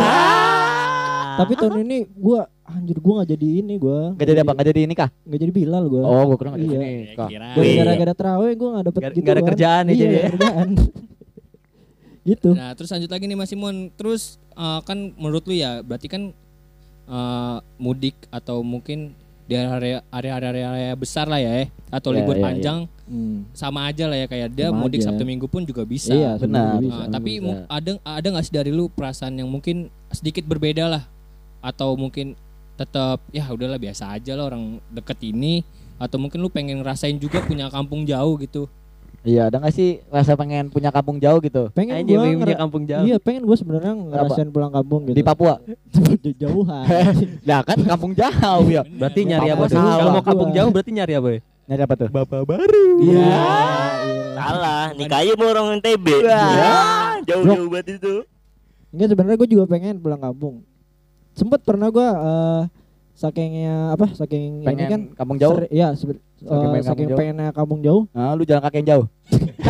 [SPEAKER 5] Tapi tahun ini gua anjir gua nggak jadi ini gua.
[SPEAKER 3] Enggak jadi apa? Enggak jadi ini kah?
[SPEAKER 5] Nggak jadi Bilal gua.
[SPEAKER 3] Oh, gua kira enggak jadi
[SPEAKER 5] Iya.
[SPEAKER 3] ini
[SPEAKER 5] gara-gara terawih gua nggak dapet gitu
[SPEAKER 1] ada
[SPEAKER 5] kan.
[SPEAKER 1] kerjaan ya
[SPEAKER 5] iya,
[SPEAKER 1] jadi ya.
[SPEAKER 5] nggak ada kerjaan. <laughs> gitu.
[SPEAKER 4] Nah, terus lanjut lagi nih Mas Simon. Terus eh, kan menurut lu ya, berarti kan eh, mudik atau mungkin di area area-area besar lah ya, eh, atau
[SPEAKER 3] Iya,
[SPEAKER 4] libur
[SPEAKER 3] iya,
[SPEAKER 4] panjang
[SPEAKER 5] Hmm.
[SPEAKER 4] sama aja lah ya kayak dia
[SPEAKER 5] Sama
[SPEAKER 4] mudik
[SPEAKER 5] aja.
[SPEAKER 4] Sabtu Minggu pun juga bisa.
[SPEAKER 5] Iya,
[SPEAKER 3] benar.
[SPEAKER 5] sebenarnya bisa.
[SPEAKER 4] Nah, tapi
[SPEAKER 3] bisa.
[SPEAKER 4] ada ada nggak sih dari lu perasaan yang mungkin sedikit berbeda lah atau mungkin tetap ya udahlah biasa aja lah orang deket ini atau mungkin lu pengen ngerasain juga punya kampung jauh gitu.
[SPEAKER 3] Iya, ada enggak sih rasa pengen punya kampung jauh gitu?
[SPEAKER 5] pengen
[SPEAKER 1] Anjir,
[SPEAKER 5] gua
[SPEAKER 1] punya kampung jauh.
[SPEAKER 5] Iya, pengen gua sebenarnya ngerasain pulang kampung gitu.
[SPEAKER 3] Di Papua. <laughs>
[SPEAKER 5] jauhan.
[SPEAKER 3] Lah <laughs> kan kampung jauh ya.
[SPEAKER 1] Berarti nyari apa
[SPEAKER 3] sawah.
[SPEAKER 1] Kalau mau kampung jauh berarti nyari apa ya?
[SPEAKER 3] Nyari apa tuh?
[SPEAKER 1] Bapak baru.
[SPEAKER 5] Iya.
[SPEAKER 6] salah. Nikahnya mau orang NTB. Ya, jauh-jauh banget itu.
[SPEAKER 5] Enggak sebenarnya gue juga pengen pulang kampung. Sempet pernah gua eh, sakingnya apa? Saking ini
[SPEAKER 3] Pengen
[SPEAKER 5] kan
[SPEAKER 3] kampung jauh.
[SPEAKER 5] seri- Iya, sebe-
[SPEAKER 3] Saking
[SPEAKER 5] eh,
[SPEAKER 3] pengen
[SPEAKER 5] saking
[SPEAKER 3] kampung jauh.
[SPEAKER 5] pengennya kampung jauh.
[SPEAKER 3] Ah, lu jalan kaki yang jauh. <laughs>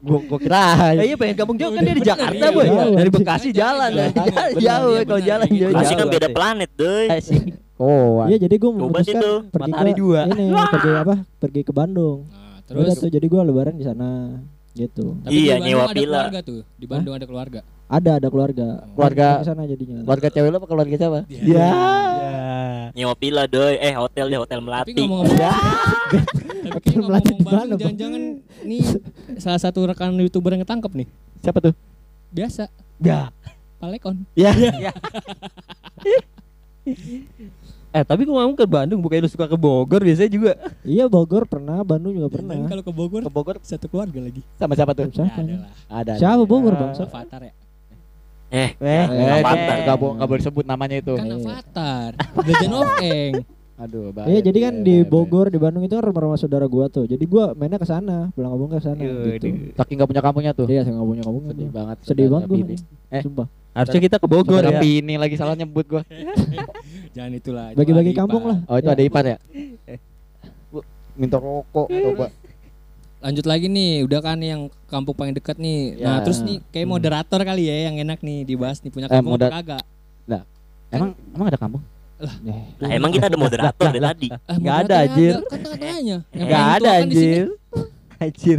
[SPEAKER 3] gua gua kira.
[SPEAKER 1] Eh, iya pengen kampung jauh kan dia di Jakarta
[SPEAKER 4] Iya,
[SPEAKER 1] boy.
[SPEAKER 5] iya.
[SPEAKER 1] Dari Bekasi jalan.
[SPEAKER 4] Iya,
[SPEAKER 1] Jauh jauh
[SPEAKER 4] iya,
[SPEAKER 1] kalau jalan jauh.
[SPEAKER 6] Masih kan
[SPEAKER 1] jauh
[SPEAKER 6] beda planet.
[SPEAKER 1] Asik.
[SPEAKER 3] Oh,
[SPEAKER 5] Iya, jadi gue
[SPEAKER 6] Coba
[SPEAKER 5] memutuskan pergi
[SPEAKER 1] Matahari
[SPEAKER 5] ke
[SPEAKER 1] dua.
[SPEAKER 5] ini pergi apa? Pergi ke Bandung.
[SPEAKER 4] Nah,
[SPEAKER 5] Udah
[SPEAKER 4] terus
[SPEAKER 5] tuh jadi gua lebaran di sana gitu.
[SPEAKER 4] tapi
[SPEAKER 6] Iya, nyewa
[SPEAKER 4] ada
[SPEAKER 6] villa.
[SPEAKER 4] keluarga tuh. Di Bandung ada keluarga.
[SPEAKER 5] Ada ada keluarga.
[SPEAKER 3] Keluarga-
[SPEAKER 5] Di sana jadinya.
[SPEAKER 3] keluarga cewek lu apa keluarga siapa?
[SPEAKER 1] Ya.
[SPEAKER 6] Nyewa villa, doi. Eh, hotel deh, <laughs> hotel
[SPEAKER 4] Tapi
[SPEAKER 6] Melati.
[SPEAKER 5] Ya.
[SPEAKER 4] Tapi
[SPEAKER 5] Hotel Melati
[SPEAKER 4] ngomong-ngomong
[SPEAKER 5] di mana,
[SPEAKER 4] Bandung jangan-jangan nih salah satu rekan YouTuber yang ketangkep nih.
[SPEAKER 3] Siapa tuh?
[SPEAKER 4] Biasa,
[SPEAKER 1] Ya.
[SPEAKER 4] Palekon.
[SPEAKER 3] Ya. <laughs>
[SPEAKER 1] Eh tapi gua ngomong ke Bandung bukannya lu suka ke Bogor biasanya juga.
[SPEAKER 5] Iya Bogor pernah, Bandung juga
[SPEAKER 4] Dan
[SPEAKER 5] pernah.
[SPEAKER 4] kalau ke Bogor,
[SPEAKER 3] Ke Bogor
[SPEAKER 4] satu keluarga lagi.
[SPEAKER 3] sama siapa tuh?
[SPEAKER 5] Siapa?
[SPEAKER 4] Ya, ada.
[SPEAKER 3] Ada.
[SPEAKER 5] Siapa Bogor
[SPEAKER 3] Ya.
[SPEAKER 5] bang?
[SPEAKER 4] Avatar ya.
[SPEAKER 6] Eh,
[SPEAKER 1] Eh,
[SPEAKER 3] Eh,
[SPEAKER 6] Avatar.
[SPEAKER 3] enggak bo- enggak boleh sebut namanya itu.
[SPEAKER 4] Kan Avatar. <laughs> Legend of Eng.
[SPEAKER 3] Aduh, bahaya.
[SPEAKER 5] Iya jadi kan
[SPEAKER 3] bahaya,
[SPEAKER 5] di
[SPEAKER 3] bahaya,
[SPEAKER 5] Bogor di Bandung itu kan rumah-rumah saudara gua tuh. Jadi gua mainnya ke sana, pulang kampung ke sana gitu.
[SPEAKER 3] Saking enggak punya kampungnya tuh.
[SPEAKER 5] Iya, saya nggak punya kampung
[SPEAKER 3] Sedih banget.
[SPEAKER 5] Sedih banget gua.
[SPEAKER 3] Eh.
[SPEAKER 5] Sumpah.
[SPEAKER 1] Harusnya kita ke Bogor ya.
[SPEAKER 3] Pini lagi salah nyebut gua. <laughs>
[SPEAKER 4] Jangan itulah. itu
[SPEAKER 5] Bagi-bagi kampung lah.
[SPEAKER 3] Oh itu
[SPEAKER 5] Ya.
[SPEAKER 3] ada ipar ya? Bu, Minta rokok coba.
[SPEAKER 4] Lanjut lagi nih, udah kan yang kampung paling dekat nih.
[SPEAKER 3] Ya.
[SPEAKER 4] Nah, terus nih kayak moderator kali ya yang enak nih dibahas nih punya
[SPEAKER 3] Eh,
[SPEAKER 4] kampung
[SPEAKER 3] moder-
[SPEAKER 4] apa kagak?
[SPEAKER 3] Emang emang ada kampung?
[SPEAKER 6] Nah, emang kita ada moderator dari tadi.
[SPEAKER 4] Ah,
[SPEAKER 1] Nggak ada, anjir.
[SPEAKER 4] Kan. Yang paling
[SPEAKER 1] ada
[SPEAKER 4] kan <laughs>
[SPEAKER 1] anjir. <laughs> Anjir.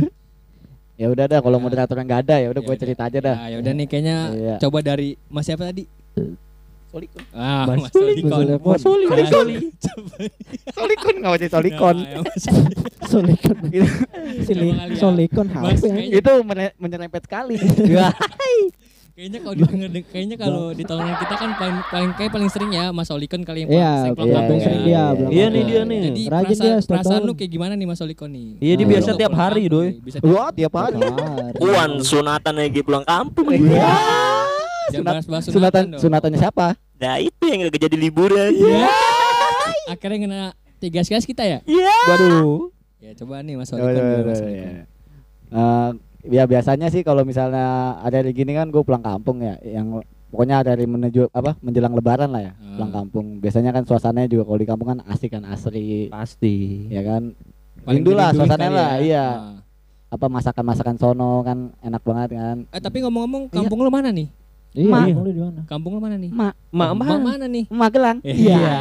[SPEAKER 3] Ya udah dah kalau
[SPEAKER 4] Ya.
[SPEAKER 3] moderatornya nggak ada ya udah
[SPEAKER 4] Ya
[SPEAKER 3] gue
[SPEAKER 4] udah.
[SPEAKER 3] cerita aja dah.
[SPEAKER 4] Nah, ya udah nih kayaknya
[SPEAKER 3] Iya.
[SPEAKER 4] coba dari Mas siapa tadi?
[SPEAKER 3] Solikon.
[SPEAKER 4] Ah,
[SPEAKER 1] Mas
[SPEAKER 4] Mas
[SPEAKER 1] Soli.
[SPEAKER 4] Solikon.
[SPEAKER 5] Mas.
[SPEAKER 3] Solikon Solikon.
[SPEAKER 5] Solikon.
[SPEAKER 4] Kali ya.
[SPEAKER 5] Solikon
[SPEAKER 4] Mas,
[SPEAKER 5] HP.
[SPEAKER 4] kayaknya-
[SPEAKER 3] itu menyerempet sekali.
[SPEAKER 4] Kayaknya kalau didengar kayaknya kalau di tahun kita kan paling paling kayak paling sering ya Mas Solikon kali yang
[SPEAKER 5] Iya,
[SPEAKER 4] paling sering
[SPEAKER 3] iya,
[SPEAKER 4] dia.
[SPEAKER 3] iya.
[SPEAKER 1] Iya nih dia nih.
[SPEAKER 4] Jadi
[SPEAKER 5] Rajin
[SPEAKER 4] perasaan,
[SPEAKER 5] dia
[SPEAKER 4] perasaan lu kayak gimana nih Mas Solikon nih?
[SPEAKER 1] Iya, dia biasa tiap hari,
[SPEAKER 4] Bisa
[SPEAKER 3] Wah tiap hari.
[SPEAKER 6] Puan sunatan lagi pulang kampung.
[SPEAKER 3] Iya. Sunat- Sunatan
[SPEAKER 4] sunatan dong.
[SPEAKER 3] sunatannya siapa?
[SPEAKER 6] Nah, itu yang gak jadi liburan.
[SPEAKER 4] Iya. Akhirnya kena tiga gas kita ya?
[SPEAKER 1] Waduh.
[SPEAKER 4] Ya coba nih Mas
[SPEAKER 3] Ya,
[SPEAKER 4] Solikon.
[SPEAKER 3] ya,
[SPEAKER 4] dulu,
[SPEAKER 3] ya,
[SPEAKER 4] Mas
[SPEAKER 3] ya. Eh, ya biasanya sih kalau misalnya ada hari gini kan gue pulang kampung ya yang pokoknya dari menuju apa menjelang lebaran lah ya
[SPEAKER 4] Hmm.
[SPEAKER 3] pulang kampung biasanya kan suasananya juga kalau di kampung kan asik kan asri
[SPEAKER 1] Pasti.
[SPEAKER 3] ya kan
[SPEAKER 4] Paling
[SPEAKER 3] rindu lah suasananya lah
[SPEAKER 4] ya.
[SPEAKER 3] iya
[SPEAKER 4] Nah.
[SPEAKER 3] apa masakan masakan sono kan enak banget kan
[SPEAKER 4] Eh tapi ngomong-ngomong kampung lu mana nih?
[SPEAKER 5] Iya,
[SPEAKER 3] Ma.
[SPEAKER 5] kampung lu di mana?
[SPEAKER 4] Kampung lu mana nih?
[SPEAKER 3] mak
[SPEAKER 1] Mak
[SPEAKER 4] Ma-
[SPEAKER 1] mana?
[SPEAKER 4] mana nih?
[SPEAKER 3] Magelang
[SPEAKER 4] Iya.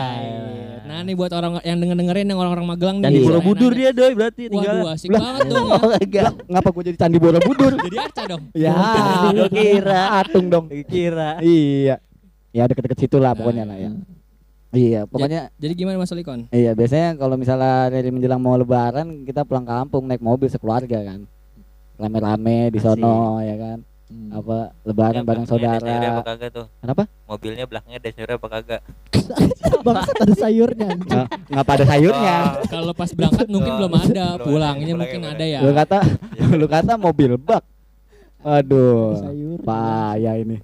[SPEAKER 4] Nah nih buat orang yang denger dengerin yang orang-orang Magelang nih.
[SPEAKER 1] Candi
[SPEAKER 3] Iya.
[SPEAKER 1] Borobudur dia doi berarti
[SPEAKER 4] Waduh
[SPEAKER 1] tinggal.
[SPEAKER 4] asik banget dong <laughs> ya.
[SPEAKER 3] Oh, enggak. ngapa gue jadi candi borobudur
[SPEAKER 4] Jadi arca dong.
[SPEAKER 3] ya
[SPEAKER 1] kira.
[SPEAKER 3] atung dong
[SPEAKER 1] Kira.
[SPEAKER 3] iya ya deket-deket situ lah pokoknya
[SPEAKER 4] Nah,
[SPEAKER 3] lah ya iya pokoknya
[SPEAKER 4] Jadi gimana Mas Solikon?
[SPEAKER 3] Iya biasanya kalau misalnya dari menjelang mau lebaran kita pulang kampung naik mobil sekeluarga kan rame-rame di sono ya kan
[SPEAKER 5] Hmm.
[SPEAKER 3] apa lebaran bareng
[SPEAKER 2] Belakangnya ada sayurnya apa
[SPEAKER 3] saudara
[SPEAKER 2] kagak tuh?
[SPEAKER 3] Kenapa?
[SPEAKER 2] Mobilnya belakangnya ada sayurnya apa kagak? <laughs>
[SPEAKER 5] Bangsat ada sayurnya.
[SPEAKER 3] Nggak nggak pada sayurnya
[SPEAKER 4] Kalau pas berangkat mungkin belum ada, pulangnya mungkin ada ya.
[SPEAKER 3] lu kata lu kata mobil bak aduh
[SPEAKER 5] Sayur.
[SPEAKER 3] payah ini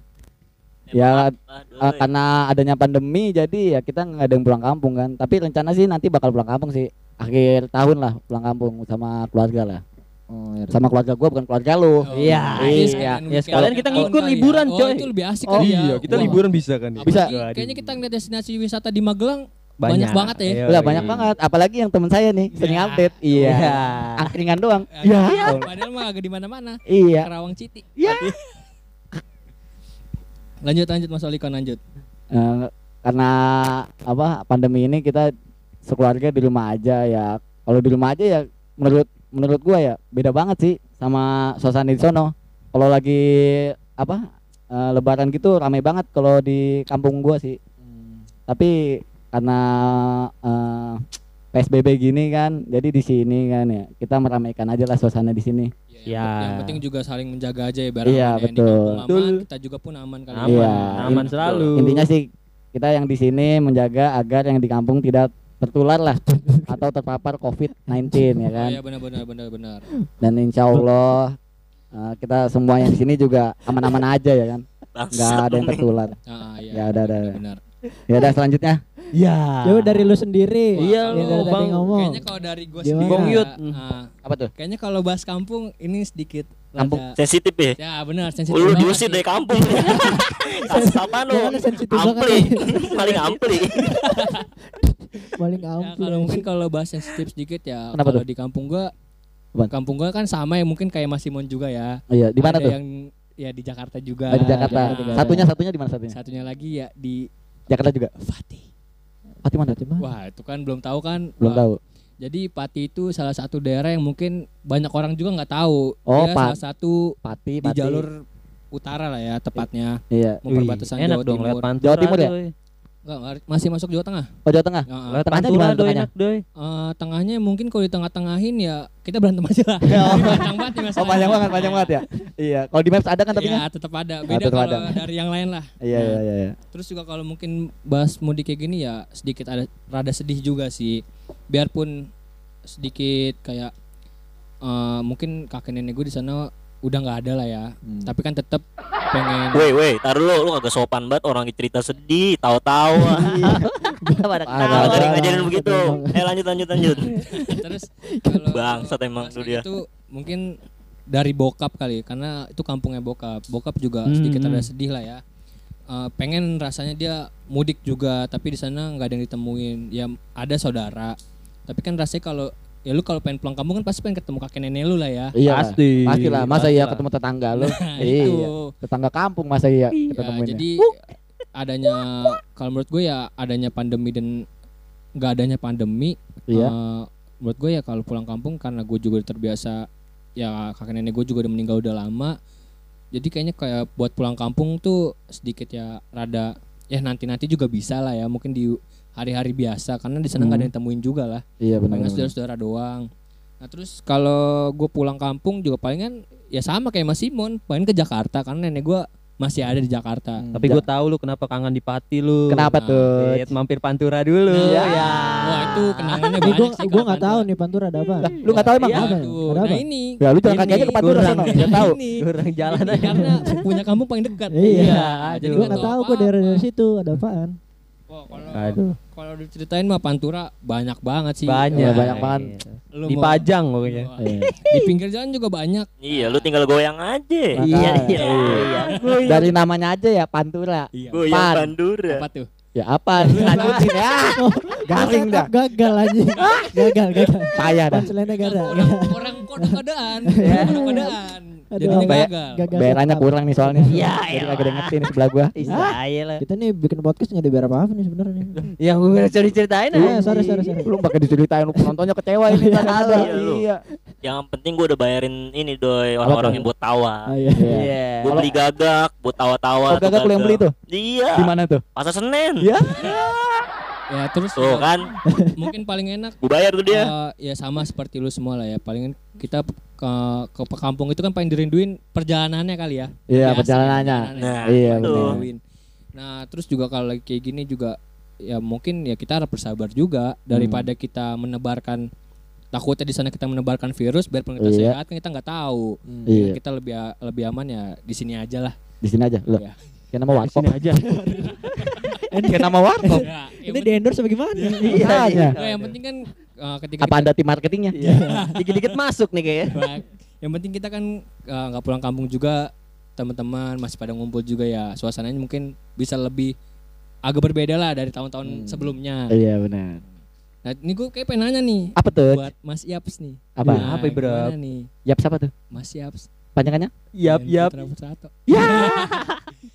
[SPEAKER 3] ya eh, karena adanya pandemi jadi ya kita nggak ada yang pulang kampung kan tapi rencana sih nanti bakal pulang kampung sih akhir tahun lah pulang kampung sama keluarga lah
[SPEAKER 5] Oh, iya.
[SPEAKER 3] sama keluarga gua bukan keluarga lu
[SPEAKER 4] Oh,
[SPEAKER 1] Iya,
[SPEAKER 3] iya.
[SPEAKER 1] Ya, sekalian
[SPEAKER 4] weekend
[SPEAKER 1] kita ngikut
[SPEAKER 4] ya.
[SPEAKER 1] liburan,
[SPEAKER 4] Oh,
[SPEAKER 1] coy.
[SPEAKER 4] itu lebih asik
[SPEAKER 3] Oh,
[SPEAKER 4] kali ya.
[SPEAKER 1] Iya, kita
[SPEAKER 4] Wah.
[SPEAKER 1] liburan bisa kan ya.
[SPEAKER 3] Bisa.
[SPEAKER 4] Apalagi Kayaknya kita ngeliat destinasi wisata di Magelang banyak, banget ya.
[SPEAKER 1] Iya,
[SPEAKER 3] Udah
[SPEAKER 1] iya.
[SPEAKER 3] banyak banget, apalagi yang temen saya nih sering
[SPEAKER 4] Ya.
[SPEAKER 3] update. Iya.
[SPEAKER 1] Iya.
[SPEAKER 3] Angkringan doang.
[SPEAKER 4] Iya.
[SPEAKER 3] Iya.
[SPEAKER 4] Padahal mah agak di mana-mana.
[SPEAKER 3] Iya.
[SPEAKER 4] Kerawang Citi.
[SPEAKER 3] Iya.
[SPEAKER 4] Lanjut lanjut Mas Olikon lanjut.
[SPEAKER 3] Eh, karena apa pandemi ini kita sekeluarga di rumah aja ya. Kalau di rumah aja ya menurut menurut gua ya beda banget sih sama suasana di sono. Kalau lagi apa eh, lebaran gitu ramai banget kalau di kampung gua sih. Tapi karena eh, PSBB gini kan, jadi di sini kan ya kita meramaikan aja lah suasana di sini.
[SPEAKER 4] Ya,
[SPEAKER 1] Ya.
[SPEAKER 4] yang, yang penting juga saling menjaga aja ya barang
[SPEAKER 3] Iya,
[SPEAKER 4] yang di
[SPEAKER 3] betul.
[SPEAKER 4] kampung aman,
[SPEAKER 1] Betul.
[SPEAKER 4] kita juga pun aman kan.
[SPEAKER 1] Aman,
[SPEAKER 3] Iya.
[SPEAKER 1] aman selalu.
[SPEAKER 3] Intinya sih kita yang di sini menjaga agar yang di kampung tidak tertular lah atau terpapar COVID-19 ya
[SPEAKER 4] Oh,
[SPEAKER 3] kan.
[SPEAKER 4] iya benar benar benar benar.
[SPEAKER 3] Dan insya Allah eh, kita semua yang di sini juga aman-aman aja ya kan. Nggak ada yang tertular.
[SPEAKER 4] Ah, iya.
[SPEAKER 3] Ya, udah,
[SPEAKER 4] benar,
[SPEAKER 3] udah.
[SPEAKER 4] benar.
[SPEAKER 3] Ya udah selanjutnya.
[SPEAKER 1] Ya.
[SPEAKER 5] Coba dari lu sendiri.
[SPEAKER 1] Iya, lu,
[SPEAKER 5] dari
[SPEAKER 1] Bang.
[SPEAKER 5] ngomong.
[SPEAKER 4] Kayaknya kalau dari gue
[SPEAKER 5] Gimana?
[SPEAKER 4] sendiri
[SPEAKER 1] Bong
[SPEAKER 4] ya,
[SPEAKER 1] Yud.
[SPEAKER 4] ah,
[SPEAKER 3] Apa tuh?
[SPEAKER 4] kayaknya kalau bahas kampung ini sedikit
[SPEAKER 3] Kampung.
[SPEAKER 4] rada-
[SPEAKER 6] sensitif ya.
[SPEAKER 4] Ya benar sensitif.
[SPEAKER 6] Lu diusir dari kampung. <laughs> Kasus apa lu?
[SPEAKER 5] Jangan sensitif banget
[SPEAKER 6] Ampli.
[SPEAKER 5] ya.
[SPEAKER 6] Paling ampli. <laughs>
[SPEAKER 5] Paling
[SPEAKER 4] Ya,
[SPEAKER 5] ampun.
[SPEAKER 4] kalau mungkin kalau bahas sensitif sedikit ya
[SPEAKER 3] Kenapa
[SPEAKER 4] kalau
[SPEAKER 3] tuh?
[SPEAKER 4] di kampung gua
[SPEAKER 3] Apaan?
[SPEAKER 4] kampung gua kan sama ya mungkin kayak Mas Simon juga ya.
[SPEAKER 3] Iya, di mana tuh?
[SPEAKER 4] yang ya di Jakarta juga.
[SPEAKER 3] Oh, di Jakarta.
[SPEAKER 4] Ya,
[SPEAKER 5] Jakarta.
[SPEAKER 3] Satunya satunya di mana satunya?
[SPEAKER 4] Satunya lagi ya di
[SPEAKER 3] Jakarta juga.
[SPEAKER 4] Pati.
[SPEAKER 3] Pati mana?
[SPEAKER 5] Berarti mah.
[SPEAKER 4] Wah, itu kan belum tahu kan.
[SPEAKER 3] Belum
[SPEAKER 4] Wah,
[SPEAKER 3] tahu.
[SPEAKER 4] Jadi Pati itu salah satu daerah yang mungkin banyak orang juga nggak tahu.
[SPEAKER 3] Oh,
[SPEAKER 4] Dia
[SPEAKER 3] Pat-
[SPEAKER 4] salah satu
[SPEAKER 3] Pati,
[SPEAKER 4] di
[SPEAKER 3] Pati.
[SPEAKER 4] jalur utara lah ya tepatnya.
[SPEAKER 3] Iya.
[SPEAKER 4] Mau perbatasan
[SPEAKER 1] enak
[SPEAKER 4] Jawa
[SPEAKER 1] dong
[SPEAKER 4] Timur.
[SPEAKER 3] Jawa Timur ya?
[SPEAKER 4] Enggak, enggak, masih masuk Jawa Tengah.
[SPEAKER 3] Oh, Jawa Tengah.
[SPEAKER 4] Ya,
[SPEAKER 1] Lewat
[SPEAKER 3] Tengahnya tengahnya?
[SPEAKER 1] enak doi.
[SPEAKER 4] eh, tengahnya mungkin kalau di tengah-tengahin ya kita berantem aja lah. <laughs>
[SPEAKER 3] Oh.
[SPEAKER 4] panjang banget nih
[SPEAKER 3] Oh, panjang banget, panjang banget ya. Iya. Kalau di Maps ada kan tapi
[SPEAKER 4] Ya tetap ada. Beda
[SPEAKER 3] tetap
[SPEAKER 4] kalau
[SPEAKER 3] ada.
[SPEAKER 4] dari yang lain lah.
[SPEAKER 3] Iya, iya, iya, iya.
[SPEAKER 4] Terus juga kalau mungkin bahas mudik kayak gini ya sedikit ada rada sedih juga sih. Biarpun sedikit kayak eh, mungkin kakek nenek gue di sana udah nggak ada lah ya.
[SPEAKER 5] Hmm.
[SPEAKER 4] Tapi kan tetap pengen
[SPEAKER 6] Woi, woi, taruh lu, lu kagak sopan banget orang cerita sedih, tahu-tahu.
[SPEAKER 3] Pada
[SPEAKER 6] Tahu
[SPEAKER 3] ada.
[SPEAKER 6] dari ngajarin begitu. Eh lanjut lanjut lanjut. <laughs>
[SPEAKER 4] terus kalau
[SPEAKER 6] Bangsat emang tuh dia.
[SPEAKER 4] itu mungkin dari bokap kali karena itu kampungnya bokap. Bokap juga
[SPEAKER 1] Hmm,
[SPEAKER 4] sedikit
[SPEAKER 1] hmm.
[SPEAKER 4] ada sedih lah ya. eh, pengen rasanya dia mudik juga tapi di sana nggak ada yang ditemuin ya ada saudara tapi kan rasanya kalau ya lu kalau pengen pulang kampung kan pasti pengen ketemu kakek nenek lu lah ya
[SPEAKER 3] Iya.
[SPEAKER 1] Pasti.
[SPEAKER 3] Pastilah, masa iya
[SPEAKER 1] Pastilah.
[SPEAKER 3] ketemu tetangga lu?
[SPEAKER 4] Nah,
[SPEAKER 3] iya.
[SPEAKER 4] itu.
[SPEAKER 3] Tetangga kampung masa iya
[SPEAKER 4] Ya,
[SPEAKER 3] kita temuin.
[SPEAKER 4] jadi adanya kalau menurut gue ya adanya pandemi dan nggak adanya pandemi
[SPEAKER 3] Iya.
[SPEAKER 4] eh, menurut gue ya kalau pulang kampung karena gue juga terbiasa ya kakek nenek gue juga udah meninggal udah lama jadi kayaknya kayak buat pulang kampung tuh sedikit ya rada ya nanti nanti juga bisa lah ya mungkin di hari-hari biasa karena di sana nggak ada
[SPEAKER 3] Hmm.
[SPEAKER 4] yang temuin juga lah
[SPEAKER 3] Iya benar.
[SPEAKER 4] palingan saudara-saudara doang nah terus kalau gue pulang kampung juga palingan ya sama kayak Mas Simon paling ke Jakarta karena nenek gue masih ada di Jakarta
[SPEAKER 3] Hmm.
[SPEAKER 1] Tapi gue tahu lu kenapa kangen di Pati lu.
[SPEAKER 3] Kenapa
[SPEAKER 4] Nah,
[SPEAKER 3] tuh?
[SPEAKER 1] Dit, mampir Pantura dulu.
[SPEAKER 4] Nah,
[SPEAKER 1] ya.
[SPEAKER 4] Wah itu kenangannya banyak
[SPEAKER 5] gua
[SPEAKER 4] sih
[SPEAKER 5] gua
[SPEAKER 4] kalau
[SPEAKER 5] nggak tahu
[SPEAKER 4] Pantura.
[SPEAKER 5] nih Pantura ada apa.
[SPEAKER 3] Lu nggak tahu emang?
[SPEAKER 4] Iya,
[SPEAKER 5] Apa? Ada
[SPEAKER 4] Nah
[SPEAKER 5] apa?
[SPEAKER 4] ini
[SPEAKER 3] Ya lu jalan kaki aja ke Pantura sana, nggak tahu. <laughs>
[SPEAKER 1] Kurang jalan aja.
[SPEAKER 4] karena punya kampung paling dekat.
[SPEAKER 5] Iya.
[SPEAKER 4] jadi
[SPEAKER 5] Gua nggak tahu kok daerah dari situ ada apaan.
[SPEAKER 4] Kalau
[SPEAKER 1] Aduh.
[SPEAKER 4] kalau diceritain mah Pantura banyak banget sih.
[SPEAKER 1] Banyak.
[SPEAKER 3] Iya, banyak banget.
[SPEAKER 4] Lu
[SPEAKER 1] Di
[SPEAKER 4] mau-
[SPEAKER 1] Pajang pokoknya.
[SPEAKER 4] Wah,
[SPEAKER 3] Iya.
[SPEAKER 4] Di pinggir jalan juga banyak.
[SPEAKER 6] Iya, lu tinggal goyang aja.
[SPEAKER 3] Iya,
[SPEAKER 1] iya, iya.
[SPEAKER 3] Dari namanya aja ya Pantura.
[SPEAKER 4] Iya.
[SPEAKER 6] Goyang
[SPEAKER 3] Pan.
[SPEAKER 6] Pandura.
[SPEAKER 4] Apa tuh?
[SPEAKER 3] Ya apa? Lanjutin ya. <laughs> Garing dah.
[SPEAKER 5] Gagal aja. <laughs> gagal, gagal.
[SPEAKER 3] Payah dah.
[SPEAKER 4] Orang orang kode kode kodean.
[SPEAKER 5] Aduh,
[SPEAKER 4] Jadinya
[SPEAKER 3] bayar-
[SPEAKER 4] gagal.
[SPEAKER 5] Gagal.
[SPEAKER 3] Bayarannya kurang nih soalnya.
[SPEAKER 1] Iya,
[SPEAKER 3] Jadi
[SPEAKER 1] iya.
[SPEAKER 3] ada yang ngerti nih sebelah gua. <laughs>
[SPEAKER 1] Iya lah.
[SPEAKER 5] Kita nih bikin podcast nyari biar apa nih sebenarnya.
[SPEAKER 1] Ya gue udah cari ceritain
[SPEAKER 5] Iya,
[SPEAKER 1] aja.
[SPEAKER 5] sorry, sorry, sorry.
[SPEAKER 3] Lu pakai diceritain lu penontonnya kecewa ini kan ada.
[SPEAKER 6] Iya.
[SPEAKER 3] Iya.
[SPEAKER 6] Yang penting gua udah bayarin ini doi orang-orang yang buat tawa.
[SPEAKER 5] Ah, iya.
[SPEAKER 3] Iya.
[SPEAKER 1] Iya.
[SPEAKER 6] Gua beli gagak buat tawa-tawa.
[SPEAKER 3] Oh, gagak lu yang beli tuh?
[SPEAKER 6] Iya.
[SPEAKER 3] Di mana tuh?
[SPEAKER 6] Pasar Senen.
[SPEAKER 3] Iya.
[SPEAKER 4] Ya terus
[SPEAKER 6] Tuh kan,
[SPEAKER 4] mungkin paling enak <laughs>
[SPEAKER 6] bayar tuh dia.
[SPEAKER 4] eh, ya sama seperti lu semua lah ya. Paling kita ke ke kampung itu kan paling dirinduin perjalanannya kali ya.
[SPEAKER 3] Iya,
[SPEAKER 4] Biasa,
[SPEAKER 3] perjalanannya.
[SPEAKER 6] Nah,
[SPEAKER 3] Iya,
[SPEAKER 6] betul.
[SPEAKER 4] Nah, terus juga kalau lagi kayak gini juga ya mungkin ya kita harus bersabar juga daripada
[SPEAKER 3] Hmm.
[SPEAKER 4] kita menebarkan takutnya di sana kita menebarkan virus biarpun kita
[SPEAKER 3] Iya.
[SPEAKER 4] sehat kan kita nggak tahu.
[SPEAKER 3] Iya.
[SPEAKER 4] Kita lebih lebih aman ya di sini aja lah.
[SPEAKER 3] Di sini aja. Lu.
[SPEAKER 4] Iya.
[SPEAKER 3] Kayak nama warkop.
[SPEAKER 1] Sini aja. <laughs>
[SPEAKER 3] Kayak nama warkop.
[SPEAKER 4] Ya,
[SPEAKER 5] di endorse apa gimana?
[SPEAKER 3] Iya.
[SPEAKER 4] Nggak, yang penting kan eh, ketika
[SPEAKER 3] Apa Anda tim marketingnya?
[SPEAKER 1] Iya. <laughs> Dikit-dikit masuk nih kayaknya.
[SPEAKER 4] Yang penting kita kan uh, nggak pulang kampung juga, teman-teman masih pada ngumpul juga ya. Suasananya mungkin bisa lebih agak berbeda lah dari tahun-tahun
[SPEAKER 3] Hmm.
[SPEAKER 4] sebelumnya.
[SPEAKER 3] Iya, benar.
[SPEAKER 4] Nah, ini gue kayak pengen nanya nih
[SPEAKER 3] Apa tuh?
[SPEAKER 4] buat Mas Yaps nih.
[SPEAKER 3] Apa?
[SPEAKER 4] Nah,
[SPEAKER 1] Apa, bro?
[SPEAKER 4] nih,
[SPEAKER 3] Yap siapa tuh?
[SPEAKER 4] Mas Yaps?
[SPEAKER 3] Panjangannya?
[SPEAKER 1] Yap, yap.
[SPEAKER 4] Putrato. <laughs> <laughs>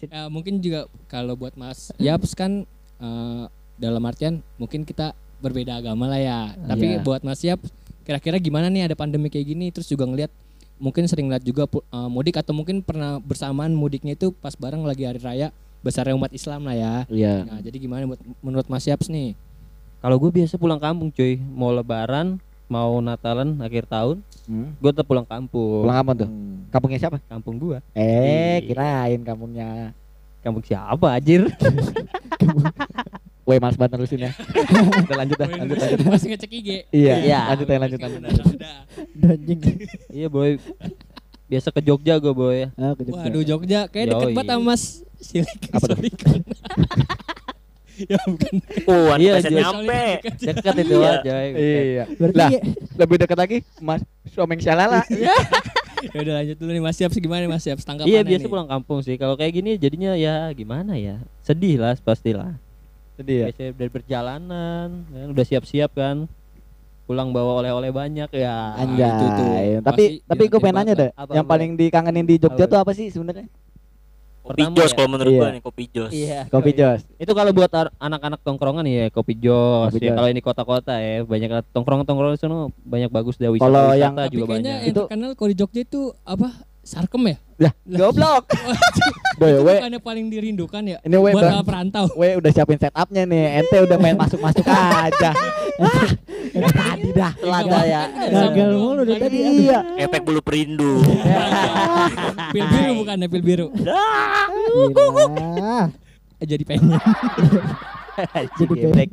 [SPEAKER 4] Ya. mungkin juga kalau buat Mas Yaps kan uh, dalam artian mungkin kita berbeda agama lah ya. Tapi
[SPEAKER 3] Iya.
[SPEAKER 4] buat Mas Yaps kira-kira gimana nih ada pandemi kayak gini terus juga ngeliat mungkin sering lihat juga uh, mudik atau mungkin pernah bersamaan mudiknya itu pas bareng lagi hari raya besar umat Islam lah ya.
[SPEAKER 3] Iya.
[SPEAKER 4] Nah, jadi gimana buat menurut Mas Yaps nih?
[SPEAKER 1] Kalau gue biasa pulang kampung cuy, mau lebaran, mau Natalan akhir tahun,
[SPEAKER 3] Hmm.
[SPEAKER 1] gue tetap pulang kampung.
[SPEAKER 3] Pulang kampung tuh? Kampungnya siapa?
[SPEAKER 1] kampung gua.
[SPEAKER 3] Eh,
[SPEAKER 1] Iya.
[SPEAKER 3] kirain kampungnya.
[SPEAKER 1] Kampung siapa anjir? <laughs>
[SPEAKER 3] Woi, males banget nerusin ya. Udah lanjut dah, lanjut lanjut.
[SPEAKER 4] Masih ngecek IG.
[SPEAKER 3] Iya,
[SPEAKER 1] Iya.
[SPEAKER 3] lanjut aja lanjut lanjut.
[SPEAKER 5] Anjing.
[SPEAKER 1] iya boy. Biasa ke Jogja gue boy.
[SPEAKER 5] Ah, ke Jogja.
[SPEAKER 4] Waduh Jogja kayak deket banget sama Mas Silik.
[SPEAKER 3] Apa tuh?
[SPEAKER 4] Ya bukan.
[SPEAKER 6] Oh,
[SPEAKER 1] Iya,
[SPEAKER 6] iya, nyampe.
[SPEAKER 1] Dekat itu
[SPEAKER 6] Iya.
[SPEAKER 1] aja.
[SPEAKER 3] Iya.
[SPEAKER 5] Berarti
[SPEAKER 3] Lah,
[SPEAKER 5] ya-
[SPEAKER 3] lebih dekat lagi Mas Someng Syalala. <laughs>
[SPEAKER 4] ya udah lanjut dulu nih Mas Siap gimana nih Mas Siap tanggapannya
[SPEAKER 1] Iya biasa
[SPEAKER 4] nih?
[SPEAKER 1] pulang kampung sih. Kalau kayak gini jadinya ya gimana ya? Sedih lah pastilah.
[SPEAKER 3] Sedih ya.
[SPEAKER 1] Biasanya dari perjalanan, kan, udah siap-siap kan. Pulang bawa oleh-oleh banyak ya.
[SPEAKER 3] Anjay.
[SPEAKER 4] itu tuh.
[SPEAKER 3] Tapi
[SPEAKER 4] Pasti
[SPEAKER 3] tapi gue pengen nanya deh,
[SPEAKER 1] Apa,
[SPEAKER 3] yang
[SPEAKER 1] apa?
[SPEAKER 3] paling dikangenin di Jogja
[SPEAKER 1] Apa?
[SPEAKER 3] tuh apa sih sebenarnya?
[SPEAKER 6] Kopi
[SPEAKER 1] Pertama
[SPEAKER 6] Jos
[SPEAKER 1] ya.
[SPEAKER 6] kalau menurut
[SPEAKER 3] Iya.
[SPEAKER 6] gua nih kopi Jos.
[SPEAKER 1] Iya.
[SPEAKER 3] Kopi Jos.
[SPEAKER 1] Itu kalau buat anak-anak tongkrongan ya kopi jos.
[SPEAKER 3] Kopi
[SPEAKER 1] Ya, kalau ini kota-kota ya banyak tongkrong-tongkrong di sana banyak bagus deh wisata.
[SPEAKER 3] Kalau
[SPEAKER 1] wisata
[SPEAKER 3] yang-
[SPEAKER 1] juga banyak.
[SPEAKER 4] yang
[SPEAKER 3] Itu-
[SPEAKER 4] terkenal kalau di Jogja itu apa? Sarkem ya?
[SPEAKER 3] Lah, goblok. <laughs> Boy, we,
[SPEAKER 4] bukannya paling dirindukan ya?
[SPEAKER 3] ini we,
[SPEAKER 4] buat perantau.
[SPEAKER 3] we udah siapin setupnya nih. Ente udah main masuk-masuk <laughs> aja. <laughs> Ah, Tadi dah.
[SPEAKER 1] Telat ya.
[SPEAKER 5] Gagal mulu dari tadi. aduh.
[SPEAKER 3] Iya.
[SPEAKER 6] Efek bulu perindu. <laughs>
[SPEAKER 4] Pil biru bukannya pil biru. Eh, Jadi pengen. <laughs>
[SPEAKER 3] Jadi.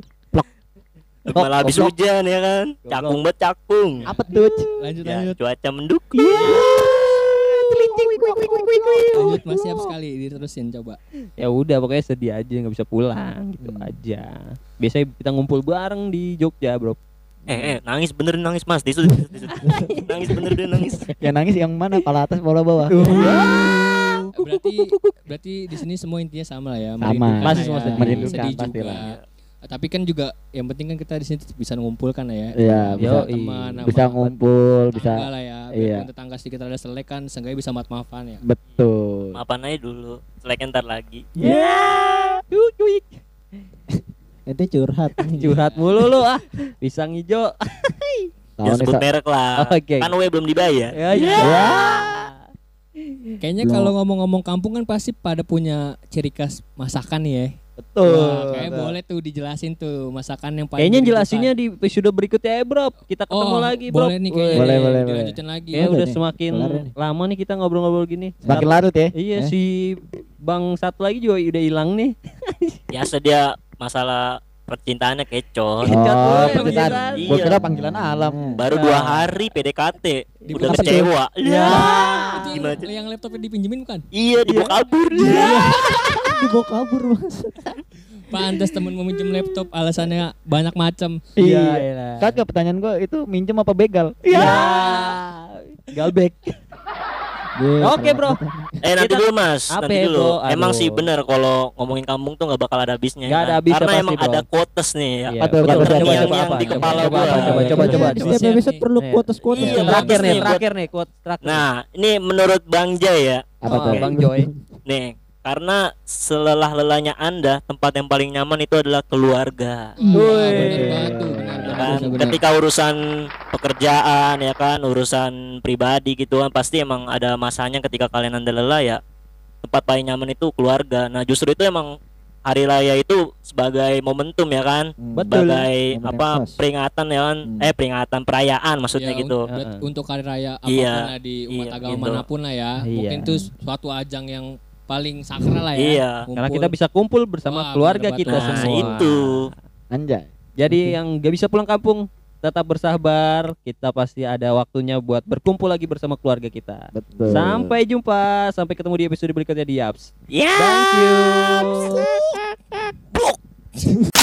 [SPEAKER 3] Oh,
[SPEAKER 6] Malah habis hujan ya kan. Cakung banget cakung.
[SPEAKER 3] Apa tuh?
[SPEAKER 4] Lanjut
[SPEAKER 6] Ya,
[SPEAKER 4] lanjut.
[SPEAKER 6] cuaca mendukung.
[SPEAKER 4] Lanjut Mas Siap sekali diterusin coba.
[SPEAKER 1] Ya udah pokoknya sedih aja nggak bisa pulang gitu aja. Biasanya kita ngumpul bareng di Jogja, Bro.
[SPEAKER 6] Eh, eh, nangis bener nangis mas. Tisu, tisu, tisu. nangis bener dia nangis.
[SPEAKER 3] Yang nangis yang mana? Kepala atas, bola bawah.
[SPEAKER 4] berarti berarti di sini semua intinya sama lah ya.
[SPEAKER 3] Sama.
[SPEAKER 4] merindukan
[SPEAKER 1] Masih
[SPEAKER 4] lah
[SPEAKER 1] semua
[SPEAKER 4] ya,
[SPEAKER 1] sedih.
[SPEAKER 3] Merindukan
[SPEAKER 4] sedih
[SPEAKER 3] pasti
[SPEAKER 4] juga.
[SPEAKER 3] lah.
[SPEAKER 4] Tapi kan juga yang penting kan kita di sini bisa mengumpulkan lah ya.
[SPEAKER 3] Iya, bisa
[SPEAKER 1] Yo,
[SPEAKER 4] teman
[SPEAKER 3] bisa ngumpul, bisa
[SPEAKER 4] lah ya.
[SPEAKER 3] iya.
[SPEAKER 4] Biarpun tetangga sedikit ada selek kan, seenggaknya bisa maaf-maafan ya.
[SPEAKER 3] betul.
[SPEAKER 6] Maafan aja dulu. Selek ntar lagi.
[SPEAKER 1] Cuy, cuy.
[SPEAKER 5] Ente curhat. <laughs>
[SPEAKER 1] Curhat mulu lu ah. Pisang hijau.
[SPEAKER 3] Tahu <laughs>
[SPEAKER 6] Ya
[SPEAKER 3] nih
[SPEAKER 6] sebut merek lah.
[SPEAKER 1] Oke.
[SPEAKER 6] Kan belum dibayar.
[SPEAKER 1] Ya, ya.
[SPEAKER 4] Kayaknya
[SPEAKER 3] Belum.
[SPEAKER 4] kalau ngomong-ngomong kampung kan pasti pada punya ciri khas masakan ya.
[SPEAKER 1] Betul.
[SPEAKER 4] Wah, kayak boleh tuh dijelasin tuh masakan yang paling
[SPEAKER 1] Kayaknya jelasinnya di episode berikutnya ya, Bro. Kita ketemu
[SPEAKER 4] oh,
[SPEAKER 1] lagi, Bro.
[SPEAKER 4] Boleh nih kayaknya.
[SPEAKER 3] Boleh, boleh, boleh.
[SPEAKER 4] dilanjutin lagi.
[SPEAKER 1] Kayaknya
[SPEAKER 5] Boleh
[SPEAKER 1] udah
[SPEAKER 5] nih.
[SPEAKER 1] semakin lama nih kita ngobrol-ngobrol gini.
[SPEAKER 3] Semakin larut ya.
[SPEAKER 1] Iya
[SPEAKER 5] Eh?
[SPEAKER 1] si Bang satu lagi juga udah hilang nih. <laughs>
[SPEAKER 6] Biasa dia masalah percintaannya kecoh.
[SPEAKER 3] Oh,
[SPEAKER 1] emang
[SPEAKER 3] percintaan.
[SPEAKER 6] Iya.
[SPEAKER 3] kira panggilan alam.
[SPEAKER 6] Baru
[SPEAKER 1] Ya.
[SPEAKER 6] dua hari PDKT
[SPEAKER 4] Di
[SPEAKER 6] udah kecewa.
[SPEAKER 1] Ya.
[SPEAKER 4] Itu
[SPEAKER 6] Gimana?
[SPEAKER 4] yang, laptopnya dipinjemin bukan?
[SPEAKER 6] Iya dibawa kabur. <laughs>
[SPEAKER 5] Dibawa kabur mas.
[SPEAKER 4] Pantes temen mau minjem laptop alasannya banyak macam.
[SPEAKER 1] Iya.
[SPEAKER 3] Kagak pertanyaan gua itu minjem apa begal?
[SPEAKER 1] Ya. Galbek. Oke, Bro.
[SPEAKER 6] Eh nanti
[SPEAKER 1] Kita-
[SPEAKER 6] dulu mas,
[SPEAKER 1] Apa
[SPEAKER 6] nanti
[SPEAKER 1] ya,
[SPEAKER 6] dulu.
[SPEAKER 1] Bro?
[SPEAKER 6] Emang sih bener kalau ngomongin kampung tuh nggak bakal ada habisnya.
[SPEAKER 1] Nggak ada
[SPEAKER 6] kan?
[SPEAKER 1] habisnya
[SPEAKER 6] Karena emang
[SPEAKER 1] Bro.
[SPEAKER 6] ada quotes nih ya.
[SPEAKER 1] Iya,
[SPEAKER 3] Betul,
[SPEAKER 1] betul.
[SPEAKER 3] betul.
[SPEAKER 1] Coba,
[SPEAKER 3] Coba,
[SPEAKER 1] coba,
[SPEAKER 6] yang
[SPEAKER 1] apa?
[SPEAKER 6] di
[SPEAKER 1] Coba,
[SPEAKER 6] kepala
[SPEAKER 1] coba, coba, coba, coba.
[SPEAKER 5] Di setiap episode perlu quotes quotes.
[SPEAKER 6] Iya,
[SPEAKER 1] Terakhir nih, terakhir nih quote terakhir.
[SPEAKER 6] Nah ini menurut Bang Jay ya,
[SPEAKER 3] Apa tuh?
[SPEAKER 1] Bang Joy.
[SPEAKER 6] nih karena selelah-lelahnya anda tempat yang paling nyaman itu adalah keluarga.
[SPEAKER 4] Bener,
[SPEAKER 6] Ya kan? Ketika urusan pekerjaan ya kan, urusan pribadi gitu kan pasti emang ada masanya ketika kalian anda lelah ya tempat paling nyaman itu keluarga. Nah justru itu emang hari raya itu sebagai momentum ya kan,
[SPEAKER 1] Betul.
[SPEAKER 6] sebagai apa peringatan ya kan,
[SPEAKER 5] Hmm.
[SPEAKER 6] eh peringatan perayaan maksudnya
[SPEAKER 4] Ya,
[SPEAKER 6] gitu.
[SPEAKER 4] un- untuk hari raya apa pun
[SPEAKER 6] Iya,
[SPEAKER 4] lah di umat
[SPEAKER 6] iya,
[SPEAKER 4] agama
[SPEAKER 6] gitu.
[SPEAKER 4] mana pun lah ya.
[SPEAKER 1] Iya.
[SPEAKER 4] Mungkin itu suatu ajang yang paling sakral lah ya.
[SPEAKER 6] Iya.
[SPEAKER 1] Karena kita bisa kumpul bersama
[SPEAKER 4] Wah,
[SPEAKER 1] keluarga kita.
[SPEAKER 6] Nah
[SPEAKER 1] semua.
[SPEAKER 6] itu.
[SPEAKER 3] Anjay.
[SPEAKER 1] Jadi yang gak bisa pulang kampung tetap bersabar. Kita pasti ada waktunya buat berkumpul lagi bersama keluarga kita.
[SPEAKER 3] Betul.
[SPEAKER 1] Sampai jumpa, sampai ketemu di episode berikutnya di Yaps.
[SPEAKER 6] Ya.
[SPEAKER 1] Thank you. <laughs>